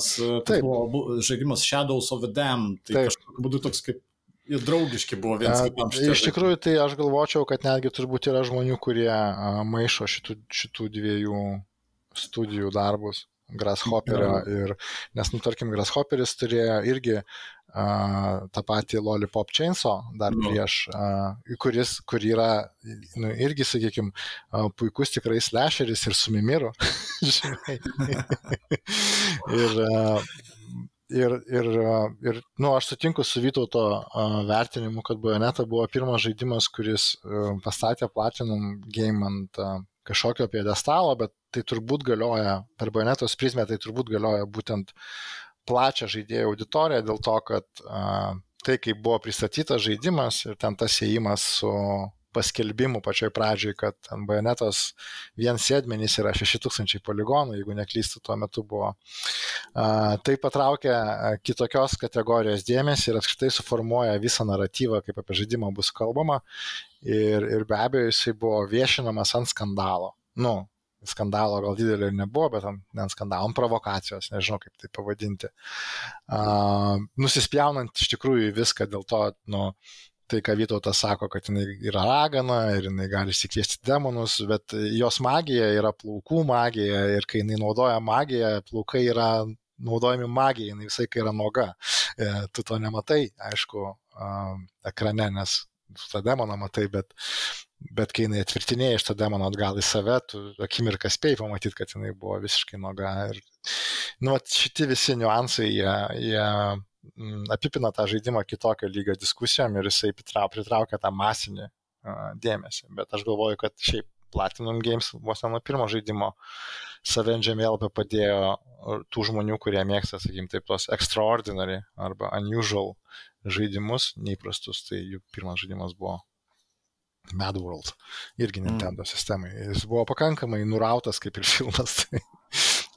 tai buvo žaidimas Shadows of the Dam, tai Taip. kažkokiu būdu toks kaip ir draugiški buvo vienas kitam. Iš tikrųjų, tai aš galvočiau, kad netgi turbūt yra žmonių, kurie maišo šitų, šitų dviejų studijų darbus. Grasshopperio ir, nes, nu, tarkim, Grasshopperis turėjo irgi tą patį Lollipop Chainsaw dar no. prieš, uh, kuris, kur yra, nu, irgi, sakykime, puikus tikrai slasheris ir su mimiru. *laughs* ir, ir, ir, ir, nu, aš sutinku su Vytauto vertinimu, kad Bayonetta buvo pirmas žaidimas, kuris pastatė Platinum Game ant kažkokio piedestalo, bet tai turbūt galioja, per Bayonetos prizmę tai turbūt galioja būtent plačią žaidėjų auditoriją dėl to, kad a, tai, kaip buvo pristatytas žaidimas ir ten tas įėjimas su paskelbimų pačioj pradžioj, kad ant bajonetos vien sėdmenys yra 6000 poligonų, jeigu neklystu, tuo metu buvo. Tai patraukia kitokios kategorijos dėmesį ir apskritai suformuoja visą naratyvą, kaip apie žaidimą bus kalbama. Ir, ir be abejo, jisai buvo viešinamas ant skandalo. Nu, skandalo gal didelio ir nebuvo, bet skandalo, ant provokacijos, nežinau kaip tai pavadinti. Uh, nusispjaunant iš tikrųjų viską dėl to, nu, tai ką Vytautas sako, kad jinai yra ragana ir jinai gali įsikviesti demonus, bet jos magija yra plaukų magija ir kai jinai naudoja magiją, plaukai yra naudojami magijai, jinai visai kai yra noga. E, tu to nematai, aišku, ekrane, nes tu tą demoną matai, bet, bet kai jinai atvirtinėja iš to demono atgal į save, tu akimirką spėjai pamatyti, kad jinai buvo visiškai noga. Ir, nu, šitie visi niuansai, jie, jie mm, apipina tą žaidimą kitokio lygio diskusijom ir jisai pritraukia tą masinį dėmesį. Bet aš galvoju, kad šiaip Platinum Games vos nuo pirmo žaidimo save ant žemėlapio padėjo tų žmonių, kurie mėgsta, sakykim, taip, tos extraordinary arba unusual žaidimus, neįprastus. Tai jų pirmas žaidimas buvo Mad World, irgi mm. Nintendo mm. sistemai. Jis buvo pakankamai nurautas kaip ir *laughs* filmas. Tai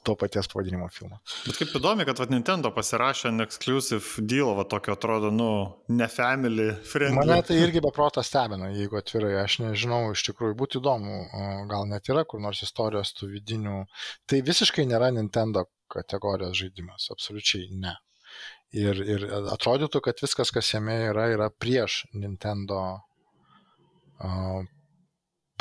to paties pavadinimo filmo. Bet kaip įdomi, kad vat, Nintendo pasirašė exclusive deal, va tokio atrodo, nu, ne family friendly. Mane tai irgi beprotas stebina, jeigu atvirai, aš nežinau, iš tikrųjų būtų įdomu, gal net yra kur nors istorijos tų vidinių. Tai visiškai nėra Nintendo kategorijos žaidimas, absoliučiai ne. Ir, ir atrodytų, kad viskas, kas jame yra, yra prieš Nintendo,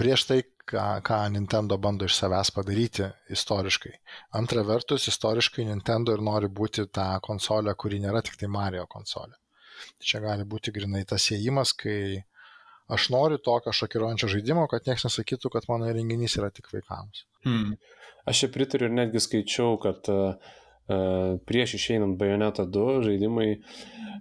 prieš tai, ką, ką Nintendo bando iš savęs padaryti istoriškai. Antra vertus, istoriškai Nintendo ir nori būti ta konsolė, kuri nėra tik tai Mario konsolė. Tai čia gali būti grinai tas įėjimas, kai aš noriu tokio šokiruojančio žaidimo, kad niekas nesakytų, kad mano renginys yra tik vaikams. Hmm. Aš čia pritariu ir netgi skaičiau, kad uh, prieš išeinant Bayonetta 2 žaidimai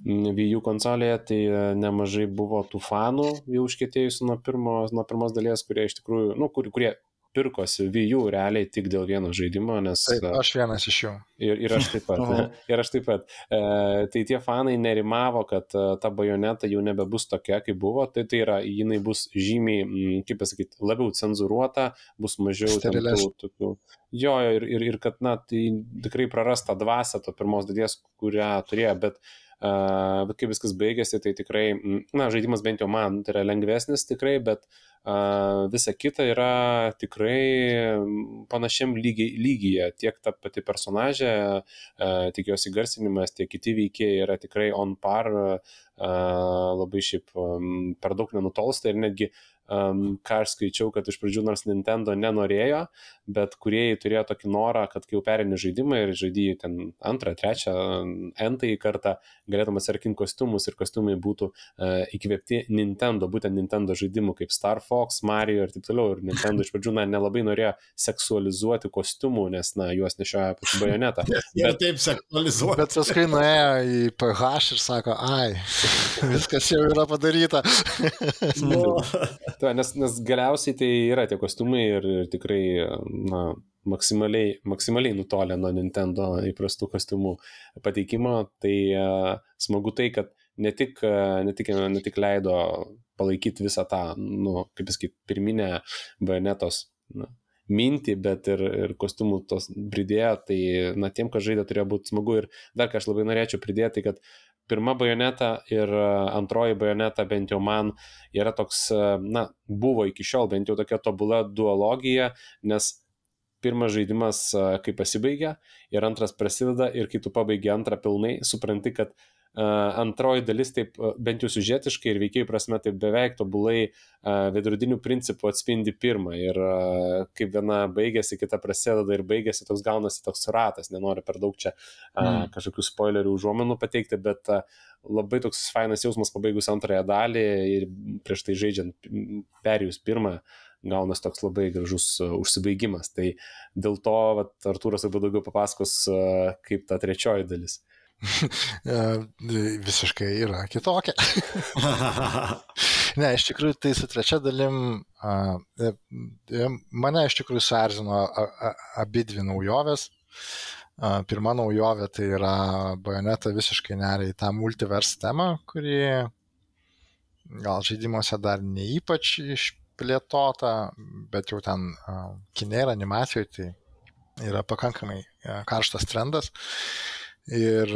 Wii U konsolėje, tai nemažai buvo tų fanų jau užkėtėjusių nuo, pirmo, nuo pirmos dalies, kurie iš tikrųjų, nu, kur, kurie pirkosi U realiai tik dėl vieno žaidimo, nes... Taip, aš vienas iš jų. Ir, ir aš taip pat. *laughs* *laughs* ir aš taip pat. E, tai tie fanai nerimavo, kad e, ta bajoneta jau nebebus tokia, kaip buvo, tai tai yra, jinai bus žymiai, kaip pasakyti, labiau cenzuruota, bus mažiau tų, tokių... Jo, ir, ir, ir kad, na, tai tikrai praras tą dvasę to pirmos dalies, kurią turėjo, bet Uh, bet kai viskas baigėsi, tai tikrai, na, žaidimas bent jau man tai yra lengvesnis tikrai, bet visa kita yra tikrai panašiam lygiai, lygyje. Tiek ta pati personažė, tiek jos įgarsinimas, tiek kiti veikėjai yra tikrai on par, labai šiaip per daug nenutolsta ir netgi um, ką aš skaičiau, kad iš pradžių nors Nintendo nenorėjo, bet kuriejai turėjo tokį norą, kad kai jau perini žaidimą ir žaidėjai ten antrą, trečią, entąjį kartą galėtum atsarkinti kostiumus ir kostiumai būtų uh, įkvėpti Nintendo, būtent Nintendo žaidimų kaip Star Fox, Mario ir taip toliau. Ir Nintendo iš pradžių na, nelabai norėjo seksualizuoti kostiumų, nes na, juos nešioja pati bajonetą. *laughs* bet taip seksualizuoti. Bet paskui nuėjo į PH ir sako, ai, *laughs* viskas jau yra padaryta. nu, *laughs* Ta, nes, nes galiausiai tai yra tie kostiumai ir, ir tikrai na, maksimaliai, maksimaliai nutolę nuo Nintendo įprastų kostiumų pateikimo. Tai uh, smagu tai, kad ne tik, uh, ne, tik, ne tik leido palaikyti visą tą, nu, kaip sakyti, pirminę bajonetos na, mintį, bet ir, ir kostiumų tos pridėjo, tai, na, tiem, kas žaidė, turėjo būti smagu. Ir dar ką aš labai norėčiau pridėti, kad pirma bajoneta ir e, antroji bajoneta bent jau man yra toks, e, na, buvo iki šiol bent jau tokia tobula duologija, nes pirmas žaidimas e, kai pasibaigia ir antras prasideda ir kai tu pabaigi antrą pilnai, supranti, kad antroji dalis taip bent jau sužetiškai ir veikėjų prasme taip beveik tobulai vedrudinių principų atspindi pirmą ir kaip viena baigėsi, kita prasideda ir baigėsi, toks gaunasi toks ratas, nenoriu per daug čia mm. kažkokių spoilerių užuomenų pateikti, bet labai toks fainas jausmas pabaigus antrąją dalį ir prieš tai žaidžiant perėjus pirmą gaunas toks labai gražus užsibaigimas. Tai dėl to vat, Artūras labai daugiau papasakos, kaip ta trečioji dalis. *laughs* visiškai yra kitokia. *laughs* ne, iš tikrųjų, tai su trečia dalim e, e, mane iš tikrųjų suerzino abi dvi naujovės. Pirma naujovė tai yra Bajoneta visiškai neria į tą multiverse temą, kuri gal žaidimuose dar ne ypač išplėtota, bet jau ten kinė ir animacijoje tai yra pakankamai karštas trendas. Ir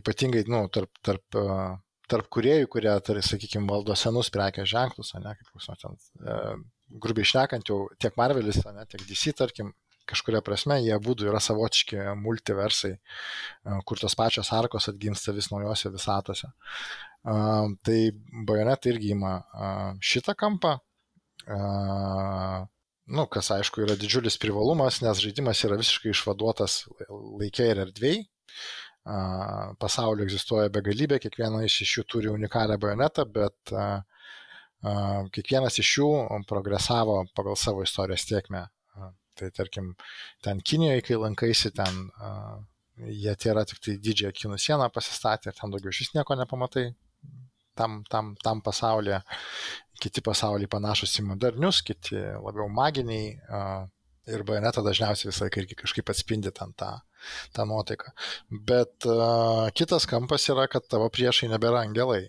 ypatingai, nu, tarp, tarp, tarp kuriejų, kurie, tar, sakykime, valdo senus prekės ženklus, ne, kaip jūs ten, grubiai šnekant, jau tiek Marvelis, ne, tiek DC, tarkim, kažkuria prasme jie būdų yra savotiški multiversai, kur tos pačios arkos atgimsta vis naujose visatose. Tai Bajonet irgi ima šitą kampą, nu, kas aišku yra didžiulis privalumas, nes žaidimas yra visiškai išvaduotas laikė ir erdvėjai. Pasaulio egzistuoja begalybė, kiekviena iš jų turi unikalią bajonetą, bet kiekvienas iš jų progresavo pagal savo istorijos tiekmę. Tai tarkim, ten Kinijoje, kai lankaisi, ten jie yra tik tai didžiąją kinų sieną pasistatę ir ten daugiau šis nieko nepamatai tam, tam, tam pasaulyje. Kiti pasauliai panašus į modernius, kiti labiau maginiai. Ir bajonetą dažniausiai visą laiką irgi kažkaip atspindi ten tą, tą nuotaiką. Bet uh, kitas kampas yra, kad tavo priešai nebėra angelai.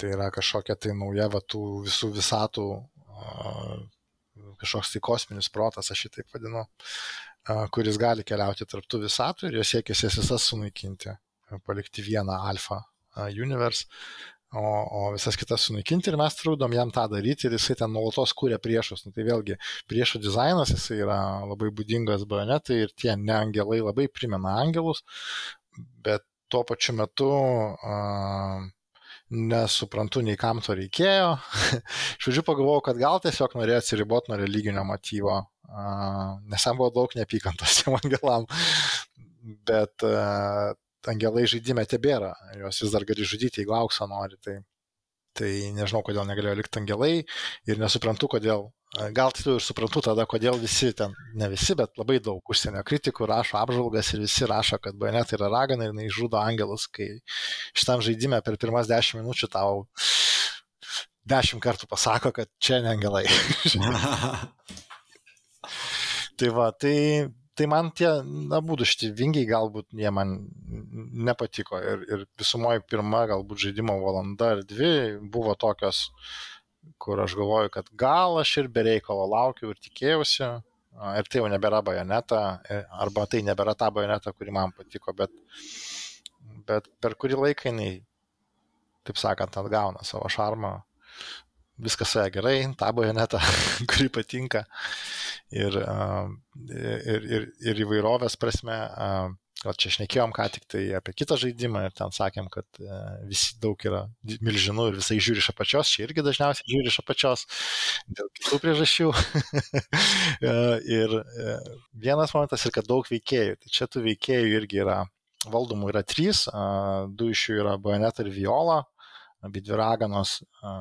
Tai yra kažkokia tai nauja va, tų visų visatų, uh, kažkoks tai kosminis protas, aš šį taip vadinu, uh, kuris gali keliauti tarptų visatų ir jos siekia jas visas sunaikinti, palikti vieną alfa universe, o, o visas kitas sunaikinti ir mes trūdom jam tą daryti ir jisai ten nuolatos kūrė priešus. Nu, tai vėlgi priešo dizainas, jisai yra labai būdingas bajonetai ir tie neangelai labai primena angelus, bet tuo pačiu metu uh, nesuprantu nei kam to reikėjo. *laughs* Iš pradžių pagalvojau, kad gal tiesiog norėjo atsiriboti nuo religinio motyvo, uh, nes jam buvo daug neapykantos *laughs* tiem angelam. Bet uh, angelai žaidime tebėra, juos vis dar gali žudyti, jeigu auksą nori. Tai, tai nežinau, kodėl negalėjo likti angelai ir nesuprantu, kodėl. Gal tiksliau ir suprantu tada, kodėl visi ten, ne visi, bet labai daug užsienio kritikų rašo apžvalgas ir visi rašo, kad bajonet yra ragana ir jinai žudo angelus, kai šitam žaidime per pirmas dešimt minučių tau dešimt kartų pasako, kad čia ne angelai. *laughs* tai va, tai tai man tie abu šitie vingiai galbūt jie man nepatiko. Ir, ir visumoji pirma galbūt žaidimo valanda ar dvi buvo tokios, kur aš galvoju, kad gal aš ir bereikalo laukiu ir tikėjausi, ir tai jau nebėra bajoneta, arba tai nebėra ta bajoneta, kuri man patiko, bet, bet per kurį laiką jinai, taip sakant, atgauna savo šarmą, viskas su ja gerai, tą bajonetą, *laughs* kuri patinka ir, ir, ir, ir įvairovės prasme. Gal čia šnekėjom ką tik tai apie kitą žaidimą ir ten sakėm, kad visi daug yra milžinų ir visai žiūri iš apačios, čia irgi dažniausiai žiūri iš apačios dėl kitų priežasčių. *laughs* ir vienas momentas ir kad daug veikėjų, tai čia tų veikėjų irgi yra, valdomų yra trys, du iš jų yra Bajoneta ir Viola, abi dvi raganos,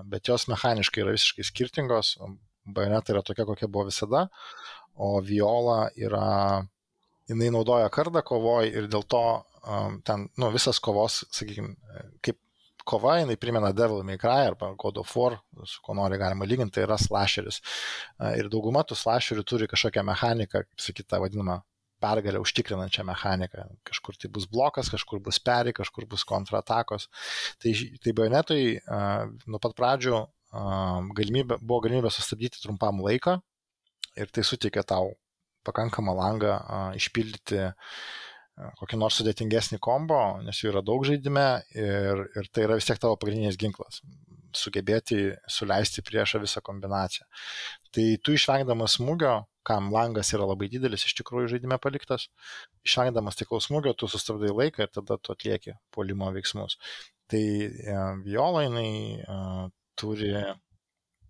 bet jos mechaniškai yra visiškai skirtingos, bajoneta yra tokia, kokia buvo visada, o viola yra, jinai naudoja kardą kovoj ir dėl to ten, nu, visas kovos, sakykime, kaip kova, jinai primena Devil May Cry arba God of War, su kuo nori galima lyginti, tai yra slasheris. Ir dauguma tų slasherių turi kažkokią mechaniką, kaip sakyta, vadinamą pergalę užtikrinančią mechaniką. Kažkur tai bus blokas, kažkur bus peri, kažkur bus kontratakos. Tai, tai bajonetui nuo pat pradžių galimybė, buvo galimybė sustabdyti trumpam laiką ir tai suteikia tau pakankamą langą išpildyti kokį nors sudėtingesnį kombo, nes jų yra daug žaidime ir, ir tai yra vis tiek tavo pagrindinis ginklas - sugebėti suleisti priešą visą kombinaciją. Tai tu išvengdamas smūgio, kam langas yra labai didelis iš tikrųjų žaidime paliktas, išvengdamas tiklaus smūgio, tu sustabdai laiką ir tada tu atlieki polimo veiksmus. Tai e, viola jinai turi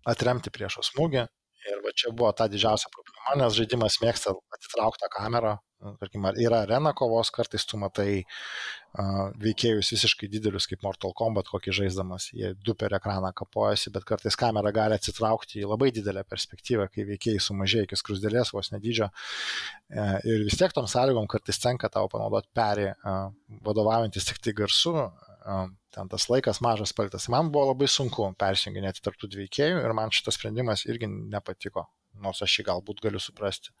atremti priešo smūgį. Ir va čia buvo ta didžiausia problema, nes žaidimas mėgsta atitrauktą kamerą. Nu, tarkim, yra arena kovos, kartais tu matai uh, veikėjus visiškai didelius kaip Mortal Kombat, kokį žaisdamas, jie du per ekraną kapojasi, bet kartais kamera gali atsitraukti į labai didelę perspektyvą, kai veikėjai sumažėja iki skrusdėlės vos nedydžio. Uh, ir vis tiek tom sąlygom kartais tenka tau panaudoti perį, uh, vadovaujantis tik tai garsu, ten tas laikas mažas paliktas. Man buvo labai sunku persijunginėti tarptų dviejų ir man šitas sprendimas irgi nepatiko, nors aš jį galbūt galiu suprasti.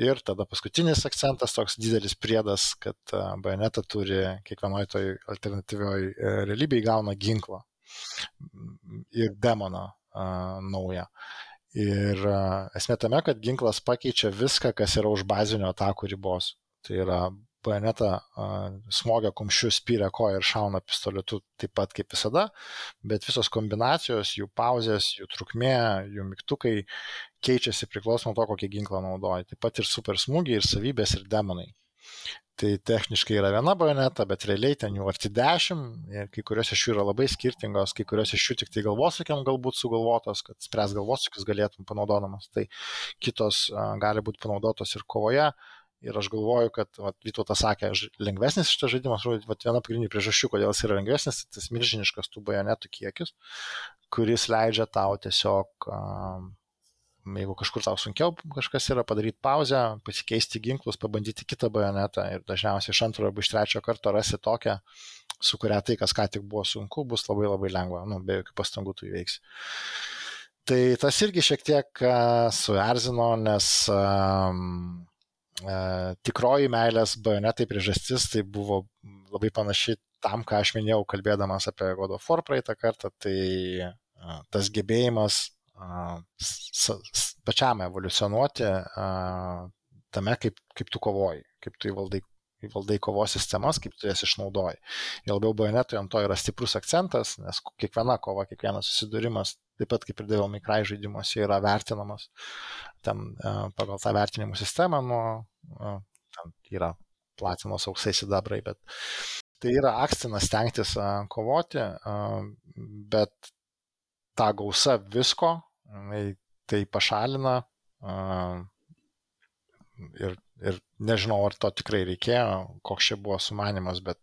Ir tada paskutinis akcentas, toks didelis priedas, kad bajoneta turi kiekvienoje toj alternatyvioje realybėje gauna ginklą ir demoną naują. Ir esmė tame, kad ginklas pakeičia viską, kas yra už bazinio atakų ribos. Tai yra planetą smogia kumščiu, spyrė koją ir šauna pistoletu taip pat kaip visada, bet visos kombinacijos, jų pauzės, jų trukmė, jų mygtukai keičiasi priklausomai nuo to, kokį ginklą naudoja. Taip pat ir super smūgiai, ir savybės, ir demonai. Tai techniškai yra viena bajoneta, bet realiai ten jų arti dešimt ir kai kurios iš jų yra labai skirtingos, kai kurios iš jų tik tai galvosakiam galbūt sugalvotos, kad spręs galvosakius galėtum panaudodamas, tai kitos gali būti panaudotos ir kovoje. Ir aš galvoju, kad vat, Vytautas sakė, lengvesnis šitas žaidimas, vat, viena pagrindinių priežasčių, kodėl jis yra lengvesnis, tai tas milžiniškas tų bajonetų kiekis, kuris leidžia tau tiesiog, jeigu kažkur tau sunkiau kažkas yra, padaryti pauzę, pasikeisti ginklus, pabandyti kitą bajonetą ir dažniausiai iš antro arba iš trečio karto rasi tokią, su kuria tai, kas ką tik buvo sunku, bus labai labai lengva, nu, be jokių pastangų tu įveiksi. Tai tas irgi šiek tiek suerzino, nes um, tikroji meilės bajonetai priežastis tai buvo labai panaši tam, ką aš minėjau, kalbėdamas apie God of War praeitą kartą, tai e, tas gebėjimas pačiam evoliucionuoti tame, kaip, kaip tu kovoji, kaip tu įvaldai įvaldai kovos sistemas, kaip tu jas išnaudoji. Ir labiau bajonetui ant to yra stiprus akcentas, nes kiekviena kova, kiekvienas susidūrimas, taip pat kaip ir May Cry žaidimuose, yra vertinamas ten e, pagal tą vertinimų sistemą, nuo, e, ten yra platinos auksai sidabrai, bet tai yra akstinas stengtis e, kovoti, bet ta gausa visko, tai pašalina ir ir nežinau, ar to tikrai reikėjo, koks čia buvo sumanimas, bet,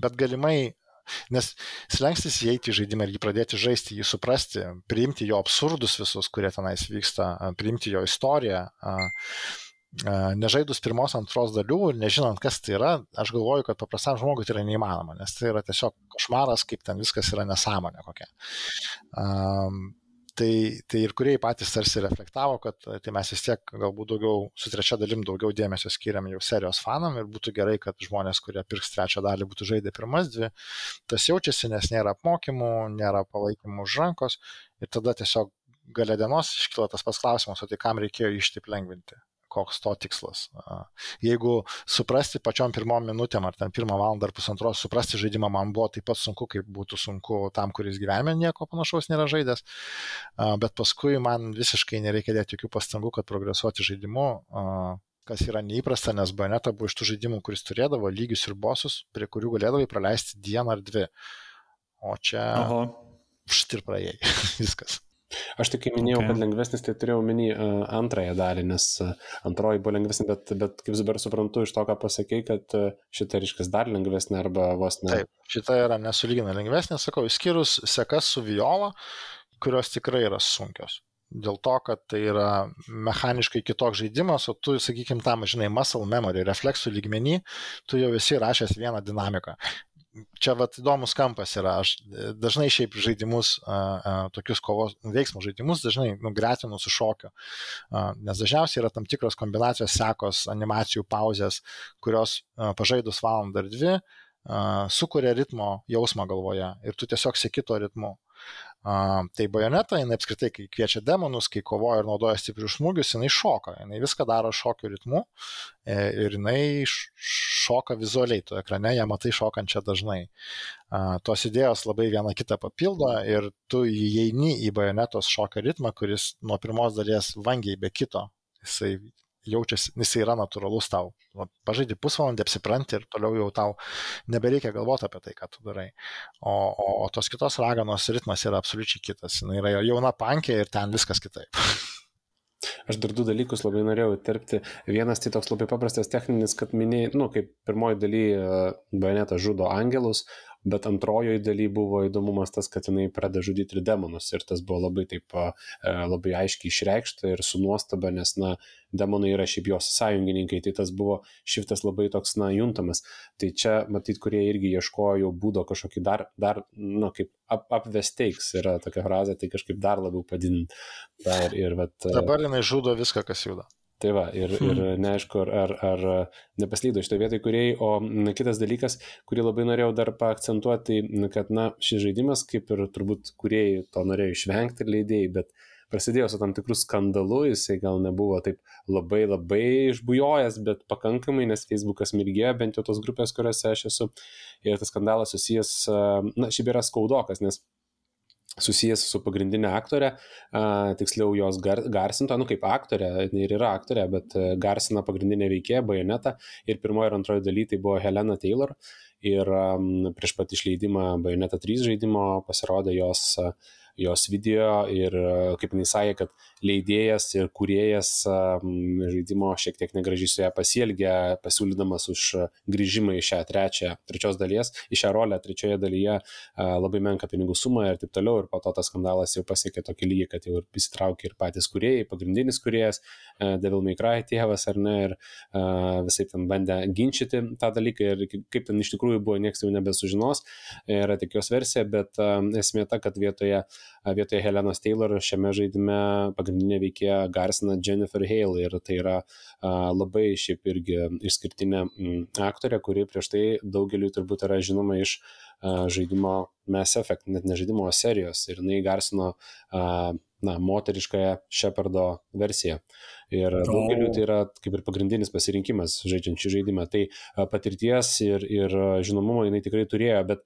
bet galimai, nes slengstis įeiti į žaidimą ir jį pradėti žaisti, jį suprasti, priimti jo absurdus visus, kurie tenais vyksta, priimti jo istoriją. Nežaidus pirmos, antros dalių ir nežinant, kas tai yra, aš galvoju, kad paprastam žmogui tai yra neįmanoma, nes tai yra tiesiog košmaras, kaip ten viskas yra nesąmonė kokia. Um, tai, tai ir kuriai patys tarsi reflektavo, kad tai mes vis tiek galbūt daugiau, su trečia dalim daugiau dėmesio skiriam jau serijos fanam ir būtų gerai, kad žmonės, kurie pirks trečią dalį, būtų žaidę pirmas dvi. Tas jaučiasi, nes nėra apmokymų, nėra palaikymų už rankos ir tada tiesiog gale dienos iškyla tas pats klausimas, o tai kam reikėjo iš taip lengvinti koks to tikslas. Jeigu suprasti pačiom pirmom minutėm ar ten pirmą valandą ar pusantros, suprasti žaidimą man buvo taip pat sunku, kaip būtų sunku tam, kuris gyvenime nieko panašaus nėra žaidęs, bet paskui man visiškai nereikia dėti jokių pastangų, kad progresuoti žaidimu kas yra neįprasta, nes Bayonetta buvo iš tų žaidimų, kuris turėdavo lygius ir bosus, prie kurių galėdavai praleisti dieną ar dvi. O čia... Aha. Štir praėjai. *laughs* Viskas. Aš tik minėjau, okay. kad lengvesnis, tai turėjau minį uh, antrąją dalį, nes uh, antroji buvo lengvesnė, bet, bet kaip dabar suprantu iš to, ką pasakėjai, kad uh, šita reiškia dar lengvesnė arba vos ne. Taip, šita yra nesulygina lengvesnė, sakau, išskyrus sekas su viola, kurios tikrai yra sunkios. Dėl to, kad tai yra mechaniškai kitoks žaidimas, o tu, sakykime, tam, žinai, muscle memory, refleksų lygmenį, tu jau esi rašęs vieną dinamiką čia vat įdomus kampas yra. Aš e, dažnai šiaip žaidimus, tokius kovos veiksmų žaidimus, dažnai nu, gretinu su šokiu. Nes dažniausiai yra tam tikros kombinacijos sekos, animacijų pauzės, kurios pažaidus valandą ar dvi sukuria ritmo jausmą galvoje ir tu tiesiog sėki to ritmu. Tai bajoneta, jinai apskritai, kai kviečia demonus, kai kovoja ir naudoja stiprius smūgius, jinai šoka, jinai viską daro šokių ritmu e, ir jinai šoka vizualiai tu ekrane, ją matai šokančią dažnai. Tos idėjos labai viena kitą papildo ir tu įeini į bajonetos šokio ritmą, kuris nuo pirmos dalies vangiai be kito, jisai jaučiasi, jis yra natūralus tau. Pažaidži pusvalandį, apsipranti ir toliau jau tau nebereikia galvoti apie tai, ką tu darai. O, o, o tos kitos raganos ritmas yra absoliučiai kitas. Jis yra jauna pankė ir ten viskas kitaip. *laughs* Aš dar du dalykus labai norėjau įterpti. Vienas tai toks labai paprastas techninis, kad minėjai, nu, kaip pirmoji daly bajoneta žudo angelus, bet antrojoje daly buvo įdomumas tas, kad jinai pradeda žudyti ir demonus ir tas buvo labai taip e, labai aiškiai išreikšta ir su nuostaba, nes, na, demonai yra šiaip jos sąjungininkai, tai tas buvo šiftas labai toks, na, juntamas. Tai čia, matyt, kurie irgi ieškojo būdo kažkokį dar, dar na, kaip up, upvesteiks yra tokia frazė, tai kažkaip dar labiau padidinti. Dar ir, vat, Dabar jinai žudo viską, kas juda. Tai va, ir, ir neaišku, ar, ar, ar nepaslydo šitoje vietoje kuriejai, o kitas dalykas, kurį labai norėjau dar paakcentuoti, tai kad, na, šis žaidimas, kaip ir turbūt kuriejai to norėjo išvengti leidėjai, bet prasidėjo su tam tikrų skandalu, jisai gal nebuvo taip labai labai išbujojęs, bet pakankamai, nes Facebookas mirgėjo bent jau tos grupės, kuriuose aš esu. Ir tas skandalas susijęs, na, šiaip yra skaudokas, nes susijęs su pagrindinė aktorė, a, tiksliau jos gar, garsinto, nu kaip aktorė, ir yra aktorė, bet garsina pagrindinė veikėja, bajoneta. Ir pirmoji ir antroji daly tai buvo Helena Taylor. Ir um, prieš pat išleidimą Bajoneta 3 žaidimo pasirodė jos uh, jos video ir kaip jis sakė, kad leidėjas ir kuriejas žaidimo šiek tiek negražiai su ją pasielgė, pasiūlydamas už grįžimą į šią trečią, trečios dalies, į šią rolę trečioje dalyje labai menka pinigų sumą ir taip toliau. Ir po to tas skandalas jau pasiekė tokį lygį, kad jau ir įsitraukė ir patys kuriejai, pagrindinis kuriejas, Devil May Cry tėvas ar ne, ir visai ten bandė ginčyti tą dalyką ir kaip ten iš tikrųjų buvo, niekas jau nebesužinos, yra tik jos versija, bet esmė ta, kad vietoje vietoje Helenos Taylor šiame žaidime pagrindinė veikėja garsina Jennifer Hale ir tai yra labai šiaip irgi išskirtinė aktorė, kuri prieš tai daugeliu turbūt yra žinoma iš žaidimo Mass Effect, net ne žaidimo serijos. Ir jinai garsino na, moteriškąją Shepardo versiją. Ir daugeliu tai yra kaip ir pagrindinis pasirinkimas žaidžiant šį žaidimą. Tai patirties ir, ir žinomumo jinai tikrai turėjo, bet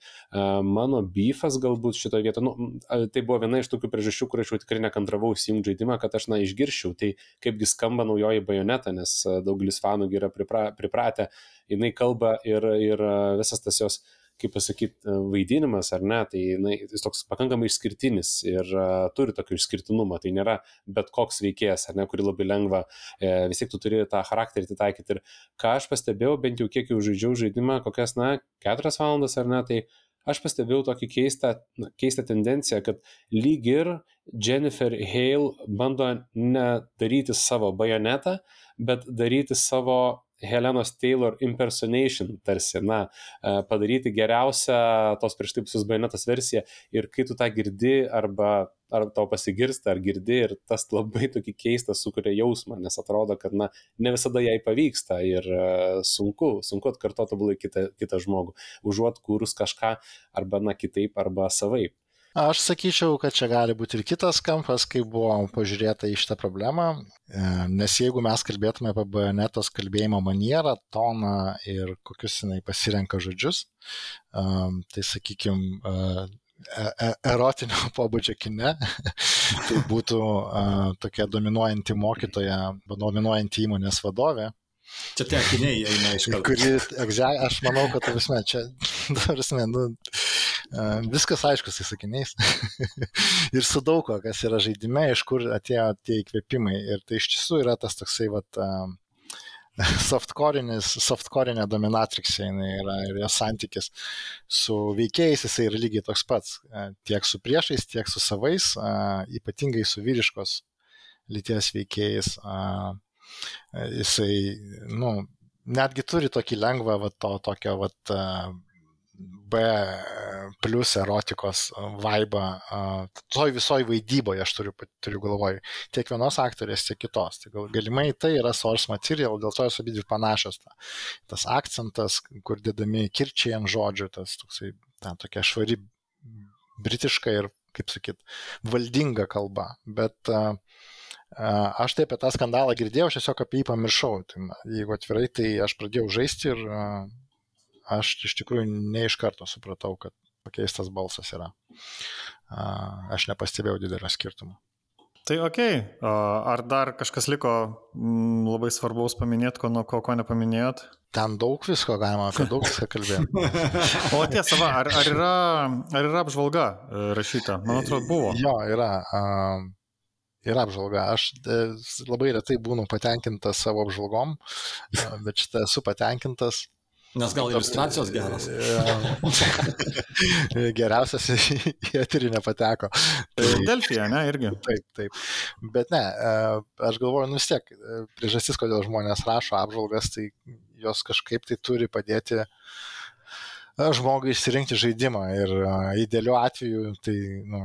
mano beefas galbūt šitoje vietoje, nu, tai buvo viena iš tokių priežasčių, kur aš jau tikrai nekantravau įsijungti žaidimą, kad aš, na, išgirščiau, tai kaipgi skamba naujoji bajoneta, nes daugelis fanų yra pripra, pripratę, jinai kalba ir, ir visas tas jos kaip pasakyti, e, vaidinimas ar ne, tai na, jis toks pakankamai išskirtinis ir uh, turi tokį išskirtinumą, tai nėra bet koks veikėjas, ar ne, kurį labai lengva, e, vis tiek tu turi tą charakterį taikyti. Ir ką aš pastebėjau, bent jau kiek jau žaidžiau žaidimą, kokias, na, keturias valandas ar ne, tai aš pastebėjau tokį keistą, keistą tendenciją, kad lyg ir Jennifer Hale bando ne daryti savo bajonetą, bet daryti savo Helenos Taylor impersonation, tarsi, na, e, padaryti geriausią tos prieš tai pusius bajonetos versiją ir kai tu tą girdi arba ar tau pasigirsta, ar girdi ir tas labai tokį keistą sukuria jausmą, nes atrodo, kad, na, ne visada jai pavyksta ir e, sunku, sunku atkartoti tobulai kitą, kitą žmogų, užuot kūrus kažką arba, na, kitaip, arba savaip. Aš sakyčiau, kad čia gali būti ir kitas kampas, kaip buvo pažiūrėta į šitą problemą, e, nes jeigu mes kalbėtume apie bajonetos kalbėjimo manierą, toną ir kokius jinai pasirenka žodžius, e, tai sakykime, e, erotinio *laughs* pobūdžio kine, *laughs* tai būtų tokia dominuojanti mokytoja, dominuojanti įmonės vadovė, Čia tie akiniai eina iš karto. Kuri, aš manau, kad, tarsi, čia, *laughs* tarsi, nu, viskas aišku, su sakiniais. *laughs* ir su daug ko, kas yra žaidime, iš kur atėjo tie įkvėpimai. Ir tai iš tiesų yra tas toksai, vat, *laughs* softcore'inė dominatrixė yra ir jos santykis su veikėjais jisai yra lygiai toks pats. Tiek su priešais, tiek su savais, ypatingai su vyriškos lyties veikėjais. Jisai, nu, netgi turi tokį lengvą, va, to, tokio, va, B plus erotikos vaibą, toj visoj vaidyboje aš turiu, turiu galvoj, tiek vienos aktorės, tiek kitos. Tai gal, galimai tai yra source material, dėl to jos abi dvi panašios. Ta, tas akcentas, kur dedami kirčiai ant žodžių, tas toksai, ta tokia švari britiška ir, kaip sakyt, valdinga kalba. Bet uh, Aš tai apie tą skandalą girdėjau, aš tiesiog apie jį pamiršau. Tai, jeigu atvirai, tai aš pradėjau žaisti ir aš iš tikrųjų ne iš karto supratau, kad pakeistas balsas yra. Aš nepastebėjau didelio skirtumo. Tai ok, ar dar kažkas liko m, labai svarbaus paminėti, ko, ko, ko nepaminėjot? Ten daug visko galima, apie daug viską kalbėti. *laughs* o tiesa, va, ar, ar, yra, ar yra apžvalga e, rašyta? Man atrodo, buvo. Jo, yra. Uh, yra apžvalga. Aš e, labai retai būnu patenkintas savo apžvalgom, bet šitą esu patenkintas. Nes gal iliustracijos geros. *laughs* Geriausias *laughs* į eterį nepateko. Tai Delfija, ne, irgi. Taip, taip. Bet ne, e, aš galvoju, nu vis tiek, e, priežastis, kodėl žmonės rašo apžvalgas, tai jos kažkaip tai turi padėti žmogui išsirinkti žaidimą. Ir idealiu atveju tai nu,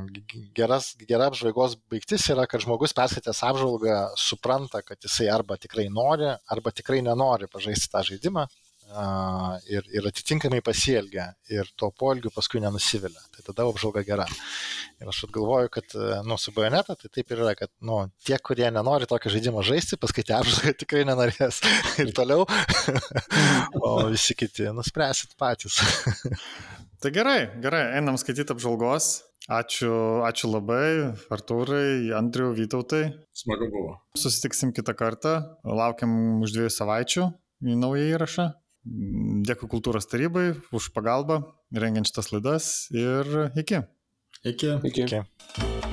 geras, gera apžvalgos baigtis yra, kad žmogus perskaitęs apžvalgą supranta, kad jisai arba tikrai nori, arba tikrai nenori pažaisti tą žaidimą ir, ir atitinkamai pasielgia ir tuo poelgiu paskui nenusivilia. Tai tada apžvalga gera. Ir aš galvoju, kad nu, su bajoneta tai taip ir yra, kad nu, tie, kurie nenori tokio žaidimo žaisti, paskaitę apžvalgą tikrai nenorės *laughs* ir toliau, *laughs* o visi kiti nuspręsit patys. *laughs* tai gerai, gerai, einam skaityti apžvalgos. Ačiū, ačiū labai, Artūrai, Andriu, Vytautai. Smagu buvo. Susitiksim kitą kartą. Laukiam už dviejų savaičių į naują įrašą. Dėkui kultūros tarybai už pagalbą, rengiant šitas laidas ir iki. Iki. Iki. iki.